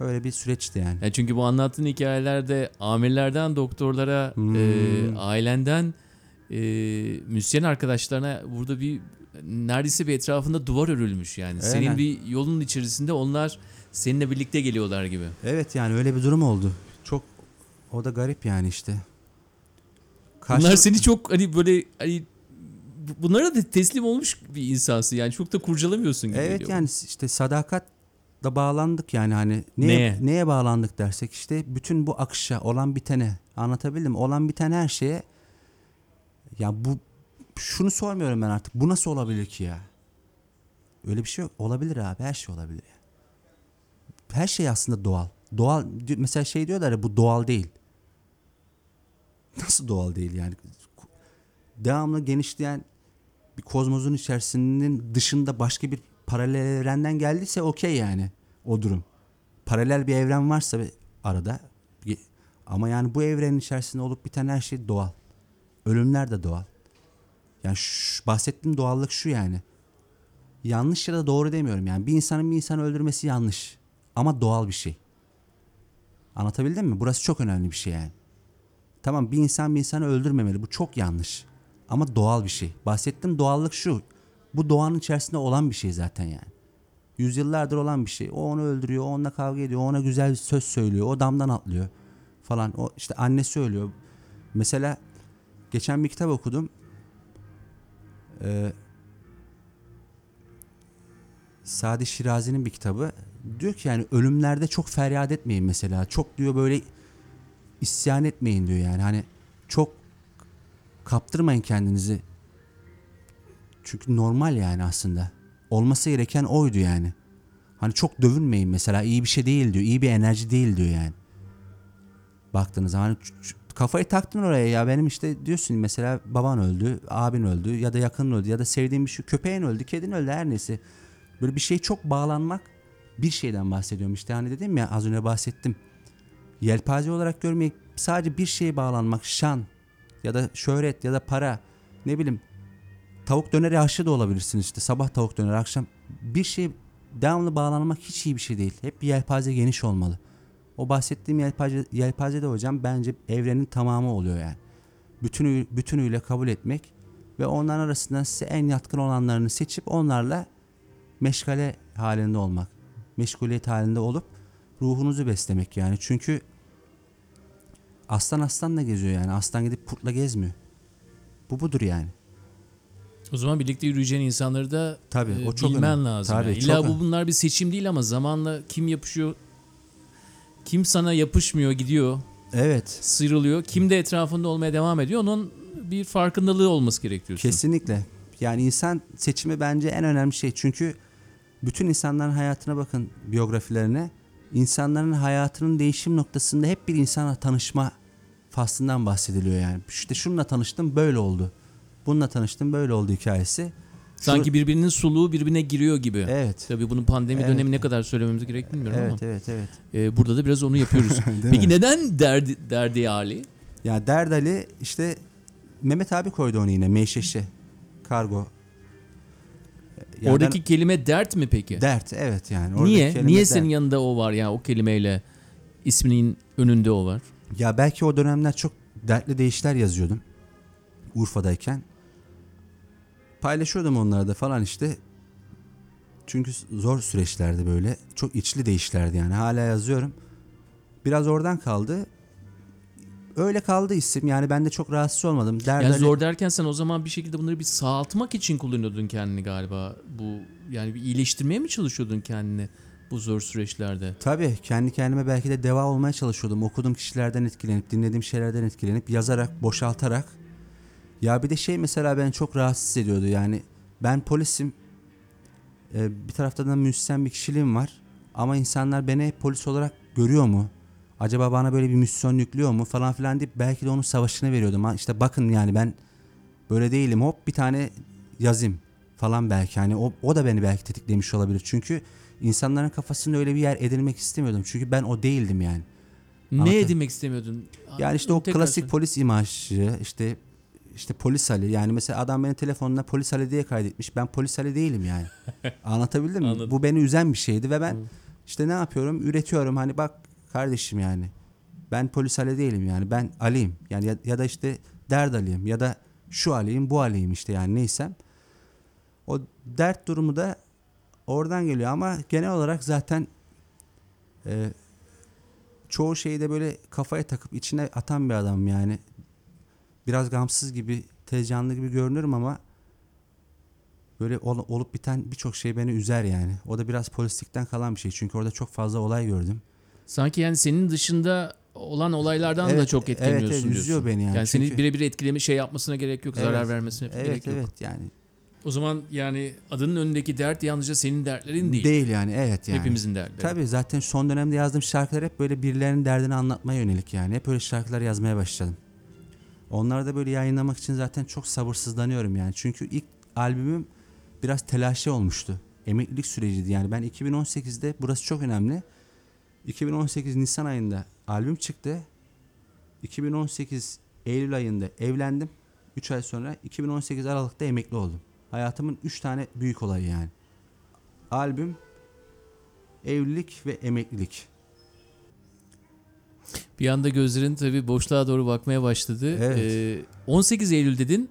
Öyle bir süreçti yani. Yani çünkü bu anlattığın hikayelerde amirlerden doktorlara, Hmm. e, ailenden e, müzisyen arkadaşlarına burada bir neredeyse bir etrafında duvar örülmüş yani. Senin Aynen. bir yolun içerisinde onlar seninle birlikte geliyorlar gibi. Evet yani öyle bir durum oldu. Çok o da garip yani işte. Bunlar Karşı- seni çok hani böyle hani bu- bunlara da teslim olmuş bir insansın yani çok da kurcalamıyorsun gibi Evet geliyor. yani işte sadakat da bağlandık yani hani neye, Neye? neye bağlandık dersek işte bütün bu akışa olan bitene anlatabildim olan biten her şeye ya bu şunu sormuyorum ben artık bu nasıl olabilir ki ya öyle bir şey yok olabilir abi her şey olabilir ya. Her şey aslında doğal doğal mesela şey diyorlar ya bu doğal değil nasıl doğal değil yani devamlı genişleyen bir kozmosun içerisinin dışında başka bir paralel evrenden geldiyse okey yani o durum. Paralel bir evren varsa arada ama yani bu evrenin içerisinde olup biten her şey doğal. Ölümler de doğal. Yani şu, bahsettiğim doğallık şu yani. Yanlış ya da doğru demiyorum yani. Bir insanın bir insanı öldürmesi yanlış. Ama doğal bir şey. Anlatabildim mi? Burası çok önemli bir şey yani. Tamam bir insan bir insanı öldürmemeli. Bu çok yanlış. Ama doğal bir şey. Bahsettiğim doğallık şu. Bu doğanın içerisinde olan bir şey zaten yani. Yüzyıllardır olan bir şey. O onu öldürüyor, o onunla kavga ediyor, o ona güzel bir söz söylüyor, o damdan atlıyor falan. O işte annesi ölüyor. Mesela geçen bir kitap okudum. Ee, Sadi Şirazi'nin bir kitabı. Diyor ki yani ölümlerde çok feryat etmeyin mesela. Çok diyor böyle isyan etmeyin diyor yani. Hani çok kaptırmayın kendinizi. Çünkü normal yani aslında. Olması gereken oydu yani. Hani çok dövünmeyin mesela iyi bir şey değil diyor. iyi bir enerji değil diyor yani. Baktığınız zaman kafayı taktın oraya ya benim işte diyorsun mesela baban öldü, abin öldü ya da yakının öldü ya da sevdiğin bir şey köpeğin öldü, kedin öldü her neyse. Böyle bir şey çok bağlanmak bir şeyden bahsediyorum işte hani dedim ya az önce bahsettim. Yelpaze olarak görmeyip sadece bir şeye bağlanmak şan ya da şöhret ya da para ne bileyim tavuk döneri aşı da olabilirsin işte sabah tavuk döneri akşam bir şey devamlı bağlanmak hiç iyi bir şey değil. Hep bir yelpaze geniş olmalı. O bahsettiğim yelpaze, yelpaze de hocam bence evrenin tamamı oluyor yani. Bütünü, bütünüyle kabul etmek ve onların arasından size en yatkın olanlarını seçip onlarla meşgale halinde olmak. Meşguliyet halinde olup ruhunuzu beslemek yani. Çünkü aslan aslanla geziyor yani. Aslan gidip kurtla gezmiyor. Bu budur yani. O zaman birlikte yürüyeceğin insanları da Tabii, e, o çok bilmen önemli. lazım. Tabii, yani. çok İlla bu önemli. bunlar bir seçim değil ama zamanla kim yapışıyor, kim sana yapışmıyor gidiyor, Evet. sıyrılıyor, kim de etrafında olmaya devam ediyor onun bir farkındalığı olması gerekiyor. Kesinlikle. Yani insan seçimi bence en önemli şey. Çünkü bütün insanların hayatına bakın biyografilerine. İnsanların hayatının değişim noktasında hep bir insana tanışma faslından bahsediliyor yani. İşte şununla tanıştım böyle oldu. Bununla tanıştım böyle oldu hikayesi. Sanki birbirinin suluğu birbirine giriyor gibi. Evet. Tabii bunun pandemi Evet. dönemi ne kadar söylememiz gerek bilmiyorum Evet ama evet evet. e, burada da biraz onu yapıyoruz. Peki neden derdi, derdi Ali? Ya Derdali işte Mehmet abi koydu onu yine Meyşeşe kargo. Yani Oradaki kelime dert mi peki? ben- dert evet yani. Oradaki Niye? Niye dert. senin yanında o var ya o kelimeyle isminin önünde o var? Ya belki o dönemler çok dertli deyişler yazıyordum. Urfa'dayken. Paylaşıyordum onları da falan işte. Çünkü zor süreçlerdi böyle. Çok içli değişlerdi yani. Hala yazıyorum. Biraz oradan kaldı. Öyle kaldı isim. Yani ben de çok rahatsız olmadım. Derdali- Yani zor derken sen o zaman bir şekilde bunları bir sağaltmak için kullanıyordun kendini galiba. Bu yani bir iyileştirmeye mi çalışıyordun kendini bu zor süreçlerde? Tabii kendi kendime belki de deva olmaya çalışıyordum. Okuduğum kişilerden etkilenip, dinlediğim şeylerden etkilenip, yazarak, boşaltarak. Ya bir de şey mesela beni çok rahatsız ediyordu. Yani ben polisim. Ee, bir taraftan da müzisyen bir kişiliğim var. Ama insanlar beni polis olarak görüyor mu? Acaba bana böyle bir misyon yüklüyor mu falan filan deyip belki de onun savaşını veriyordum. Ha işte bakın yani ben böyle değilim. Hop bir tane yazayım falan belki. Hani o, o da beni belki tetiklemiş olabilir. Çünkü insanların kafasında öyle bir yer edinmek istemiyordum. Çünkü ben o değildim yani. Ne edinmek istemiyordun? Yani işte o Tekrar klasik söyle. polis imajı işte işte polis Ali yani mesela adam beni telefonuna polis Ali diye kaydetmiş. Ben polis Ali değilim yani. Anlatabildim mi? Anladım. Bu beni üzen bir şeydi ve ben işte ne yapıyorum? Üretiyorum hani bak kardeşim yani. Ben polis Ali değilim yani. Ben Ali'yim. Yani ya, ya da işte dert Ali'yim ya da şu Ali'yim bu Ali'yim işte yani neysem. O dert durumu da oradan geliyor ama genel olarak zaten e, çoğu şeyi de böyle kafaya takıp içine atan bir adam yani. Biraz gamsız gibi, tez canlı gibi görünürüm ama böyle ol- olup biten birçok şey beni üzer yani. O da biraz polislikten kalan bir şey. Çünkü orada çok fazla olay gördüm. Sanki yani senin dışında olan olaylardan da Evet, çok evet, etkileniyorsun evet, diyorsun. üzüyor beni yani. seni Çünkü- birebir etkileme şey yapmasına gerek yok, zarar Evet, vermesine Evet gerek yok. evet yani. O zaman yani adının önündeki dert yalnızca senin dertlerin değil. Değil yani evet yani. Hepimizin dertleri. Tabii zaten son dönemde yazdığım şarkılar hep böyle birilerinin derdini anlatmaya yönelik yani. Hep öyle şarkılar yazmaya başladım. Onları da böyle yayınlamak için zaten çok sabırsızlanıyorum yani. Çünkü ilk albümüm biraz telaşe olmuştu. Emeklilik süreciydi yani. Ben 2018'de burası çok önemli. 2018 Nisan ayında albüm çıktı. 2018 Eylül ayında evlendim. 3 ay sonra 2018 Aralık'ta emekli oldum. Hayatımın 3 tane büyük olayı yani. Albüm, evlilik ve emeklilik. Bir anda gözlerin tabii boşluğa doğru bakmaya başladı. Evet. Ee, 18 Eylül dedin.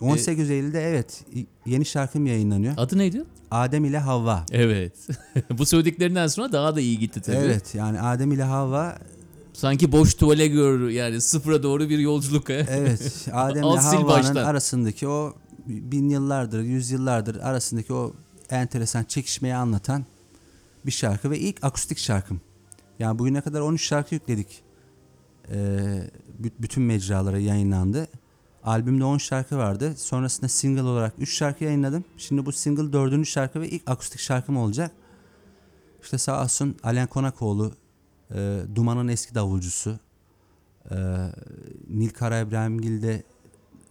18 Eylül'de evet yeni şarkım yayınlanıyor. Adı neydi? Adem ile Havva. Evet. Bu söylediklerinden sonra daha da iyi gitti tabii. Evet yani Adem ile Havva Sanki boş tuvale gör yani sıfıra doğru bir yolculuk. he? evet Adem ile Havva'nın arasındaki o bin yıllardır, yüzyıllardır arasındaki o enteresan çekişmeyi anlatan bir şarkı ve ilk akustik şarkım. Yani bugüne kadar 13 şarkı yükledik. Ee, bü- bütün mecralara yayınlandı. Albümde 10 şarkı vardı. Sonrasında single olarak 3 şarkı yayınladım. Şimdi bu single 4. şarkı ve ilk akustik şarkım olacak. İşte sağ olsun Alen Konakoğlu, e, Duman'ın eski davulcusu. E, Nil Kara İbrahimgil de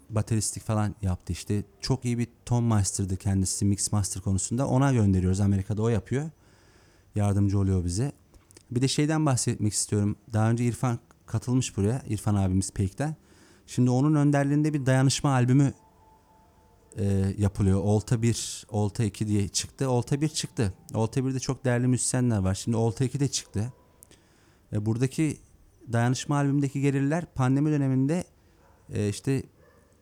bateristlik falan yaptı işte. Çok iyi bir ton master'dı kendisi mix master konusunda. Ona gönderiyoruz Amerika'da o yapıyor. Yardımcı oluyor bize. Bir de şeyden bahsetmek istiyorum. Daha önce İrfan katılmış buraya. İrfan abimiz Peyk'ten. Şimdi onun önderliğinde bir dayanışma albümü e, yapılıyor. Olta 1, Olta 2 diye çıktı. Olta 1 çıktı. Olta 1'de çok değerli müzisyenler var. Şimdi Olta 2 de çıktı. E, buradaki dayanışma albümündeki gelirler pandemi döneminde e, işte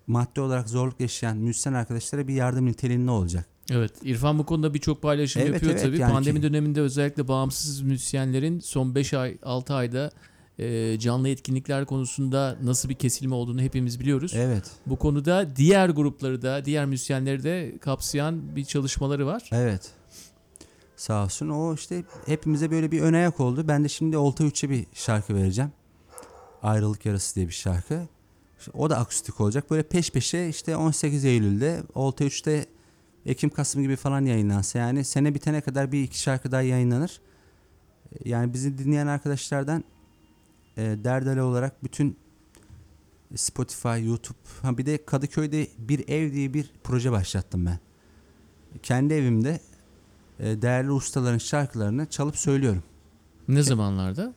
maddi olarak zorluk yaşayan müzisyen arkadaşlara bir yardım niteliğinde olacak. Evet. İrfan bu konuda birçok paylaşım Evet, yapıyor evet, tabii. yani Pandemi ki- döneminde özellikle bağımsız müzisyenlerin son 5 ay 6 ayda e, canlı etkinlikler konusunda nasıl bir kesilme olduğunu hepimiz biliyoruz. Evet. Bu konuda diğer grupları da, diğer müzisyenleri de kapsayan bir çalışmaları var. Evet. Sağ olsun. O işte hepimize böyle bir ön ayak oldu. Ben de şimdi Olta 3'e bir şarkı vereceğim. Ayrılık Yarası diye bir şarkı. İşte o da akustik olacak. Böyle peş peşe işte 18 Eylül'de Olta 3'te Ekim Kasım gibi falan yayınlansa yani sene bitene kadar bir iki şarkı daha yayınlanır. Yani bizi dinleyen arkadaşlardan e, Derdale olarak bütün Spotify, YouTube ha bir de Kadıköy'de bir ev diye bir proje başlattım ben. Kendi evimde e, değerli ustaların şarkılarını çalıp söylüyorum. Ne zamanlarda?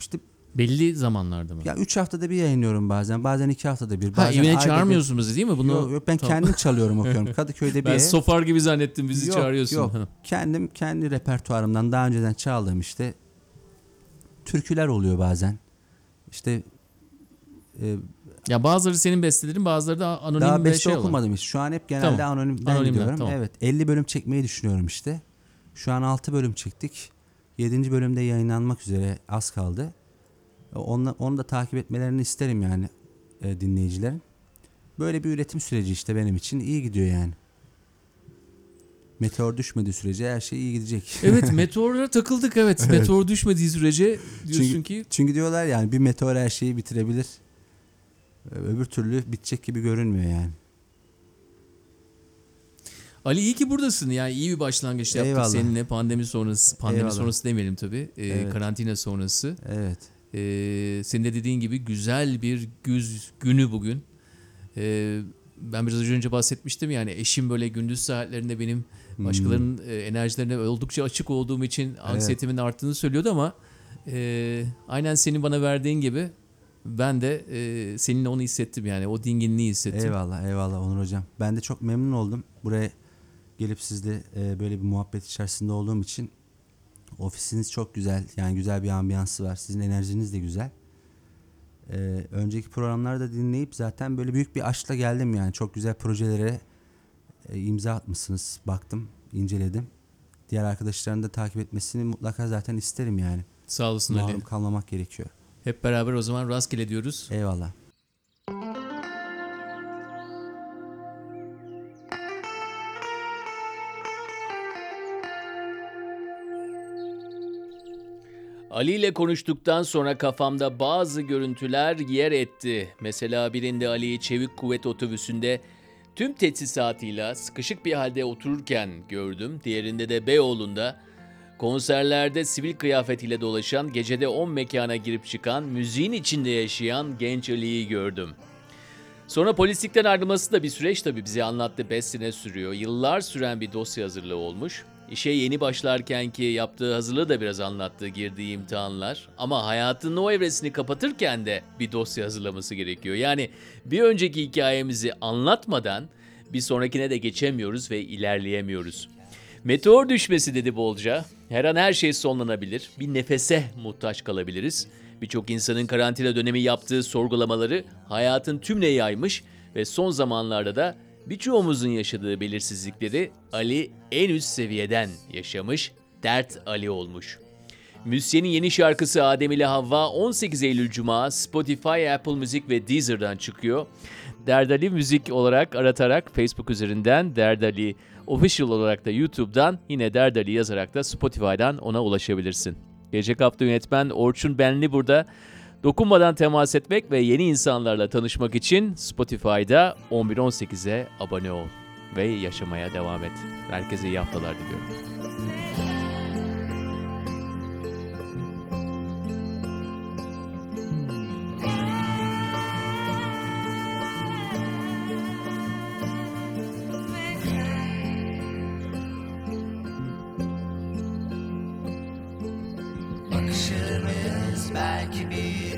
İşte Belli zamanlarda mı? ya 3 haftada bir yayınlıyorum bazen. Bazen 2 haftada bir. ha Bazen evine ayda bir. çağırmıyorsunuz bizi değil mi? Bunu Yok, yok, ben Tamam. kendim çalıyorum okuyorum. Kadıköy'de bir ben ev. sofar gibi zannettim bizi Yok, çağırıyorsun. yok. Kendim kendi repertuarımdan daha önceden çaldığım işte türküler oluyor bazen. İşte e, Ya bazıları senin bestelerin bazıları da anonim Daha beste şey olan. okumadım hiç. Şu an hep genelde Tamam. anonimden Anonimden, gidiyorum. tamam. Evet 50 bölüm çekmeyi düşünüyorum işte. Şu an 6 bölüm çektik. 7. bölümde yayınlanmak üzere az kaldı. Onu, onu da takip etmelerini isterim yani e, dinleyicilerin. Böyle bir üretim süreci işte benim için iyi gidiyor yani. Meteor düşmediği sürece her şey iyi gidecek. Evet meteorlara takıldık evet. Meteor düşmediği sürece diyorsun Çünkü- ki Çünkü diyorlar yani bir meteor her şeyi bitirebilir. Öbür türlü bitecek gibi görünmüyor yani. Ali iyi ki buradasın. Yani iyi bir başlangıç yaptık Eyvallah. seninle pandemi sonrası. Pandemi Eyvallah. sonrası demeyelim tabii. Ee, Evet. Karantina sonrası. Evet. Ee, senin de dediğin gibi güzel bir güz günü bugün. Ee, ben biraz önce bahsetmiştim yani eşim böyle gündüz saatlerinde benim başkalarının e, enerjilerine oldukça açık olduğum için anksiyetimin arttığını söylüyordu ama e, aynen senin bana verdiğin gibi ben de e, seninle onu hissettim yani o dinginliği hissettim. Eyvallah eyvallah Onur hocam. Ben de çok memnun oldum. Buraya gelip sizle e, böyle bir muhabbet içerisinde olduğum için ofisiniz çok güzel. Yani güzel bir ambiyansı var. Sizin enerjiniz de güzel. E, önceki programlarda dinleyip zaten böyle büyük bir aşkla geldim yani. Çok güzel projelere e, imza atmışsınız. Baktım, inceledim. Diğer arkadaşların da takip etmesini mutlaka zaten isterim yani. Sağ olasın Ali. Mahrum kalmamak gerekiyor. Hep beraber o zaman rastgele diyoruz. Eyvallah. Ali ile konuştuktan sonra kafamda bazı görüntüler yer etti. Mesela birinde Ali'yi Çevik Kuvvet otobüsünde tüm teçhizatıyla sıkışık bir halde otururken gördüm. Diğerinde de Beyoğlu'nda konserlerde sivil kıyafetiyle dolaşan, gecede 10 mekana girip çıkan, müziğin içinde yaşayan genç Ali'yi gördüm. Sonra polislikten ayrılması da bir süreç tabii bize anlattı 5 sene sürüyor. Yıllar süren bir dosya hazırlığı olmuş. İşe yeni başlarken ki yaptığı hazırlığı da biraz anlattı girdiği imtihanlar. Ama hayatının o evresini kapatırken de bir dosya hazırlaması gerekiyor. Yani bir önceki hikayemizi anlatmadan bir sonrakine de geçemiyoruz ve ilerleyemiyoruz. Meteor düşmesi dedi bolca. Her an her şey sonlanabilir. Bir nefese muhtaç kalabiliriz. Birçok insanın karantina dönemi yaptığı sorgulamaları hayatın tümüne yaymış ve son zamanlarda da birçoğumuzun yaşadığı belirsizlikleri Ali en üst seviyeden yaşamış, dert Ali olmuş. Müzisyenin yeni şarkısı Adem ile Havva 18 Eylül Cuma Spotify, Apple Müzik ve Deezer'dan çıkıyor. Derdali Müzik olarak aratarak Facebook üzerinden Derdali Official olarak da YouTube'dan yine Derdali yazarak da Spotify'dan ona ulaşabilirsin. Gelecek hafta yönetmen Orçun Benli burada. Dokunmadan temas etmek ve yeni insanlarla tanışmak için Spotify'da 1118'e abone ol ve yaşamaya devam et. Herkese iyi haftalar diliyorum. Bakışırız belki bir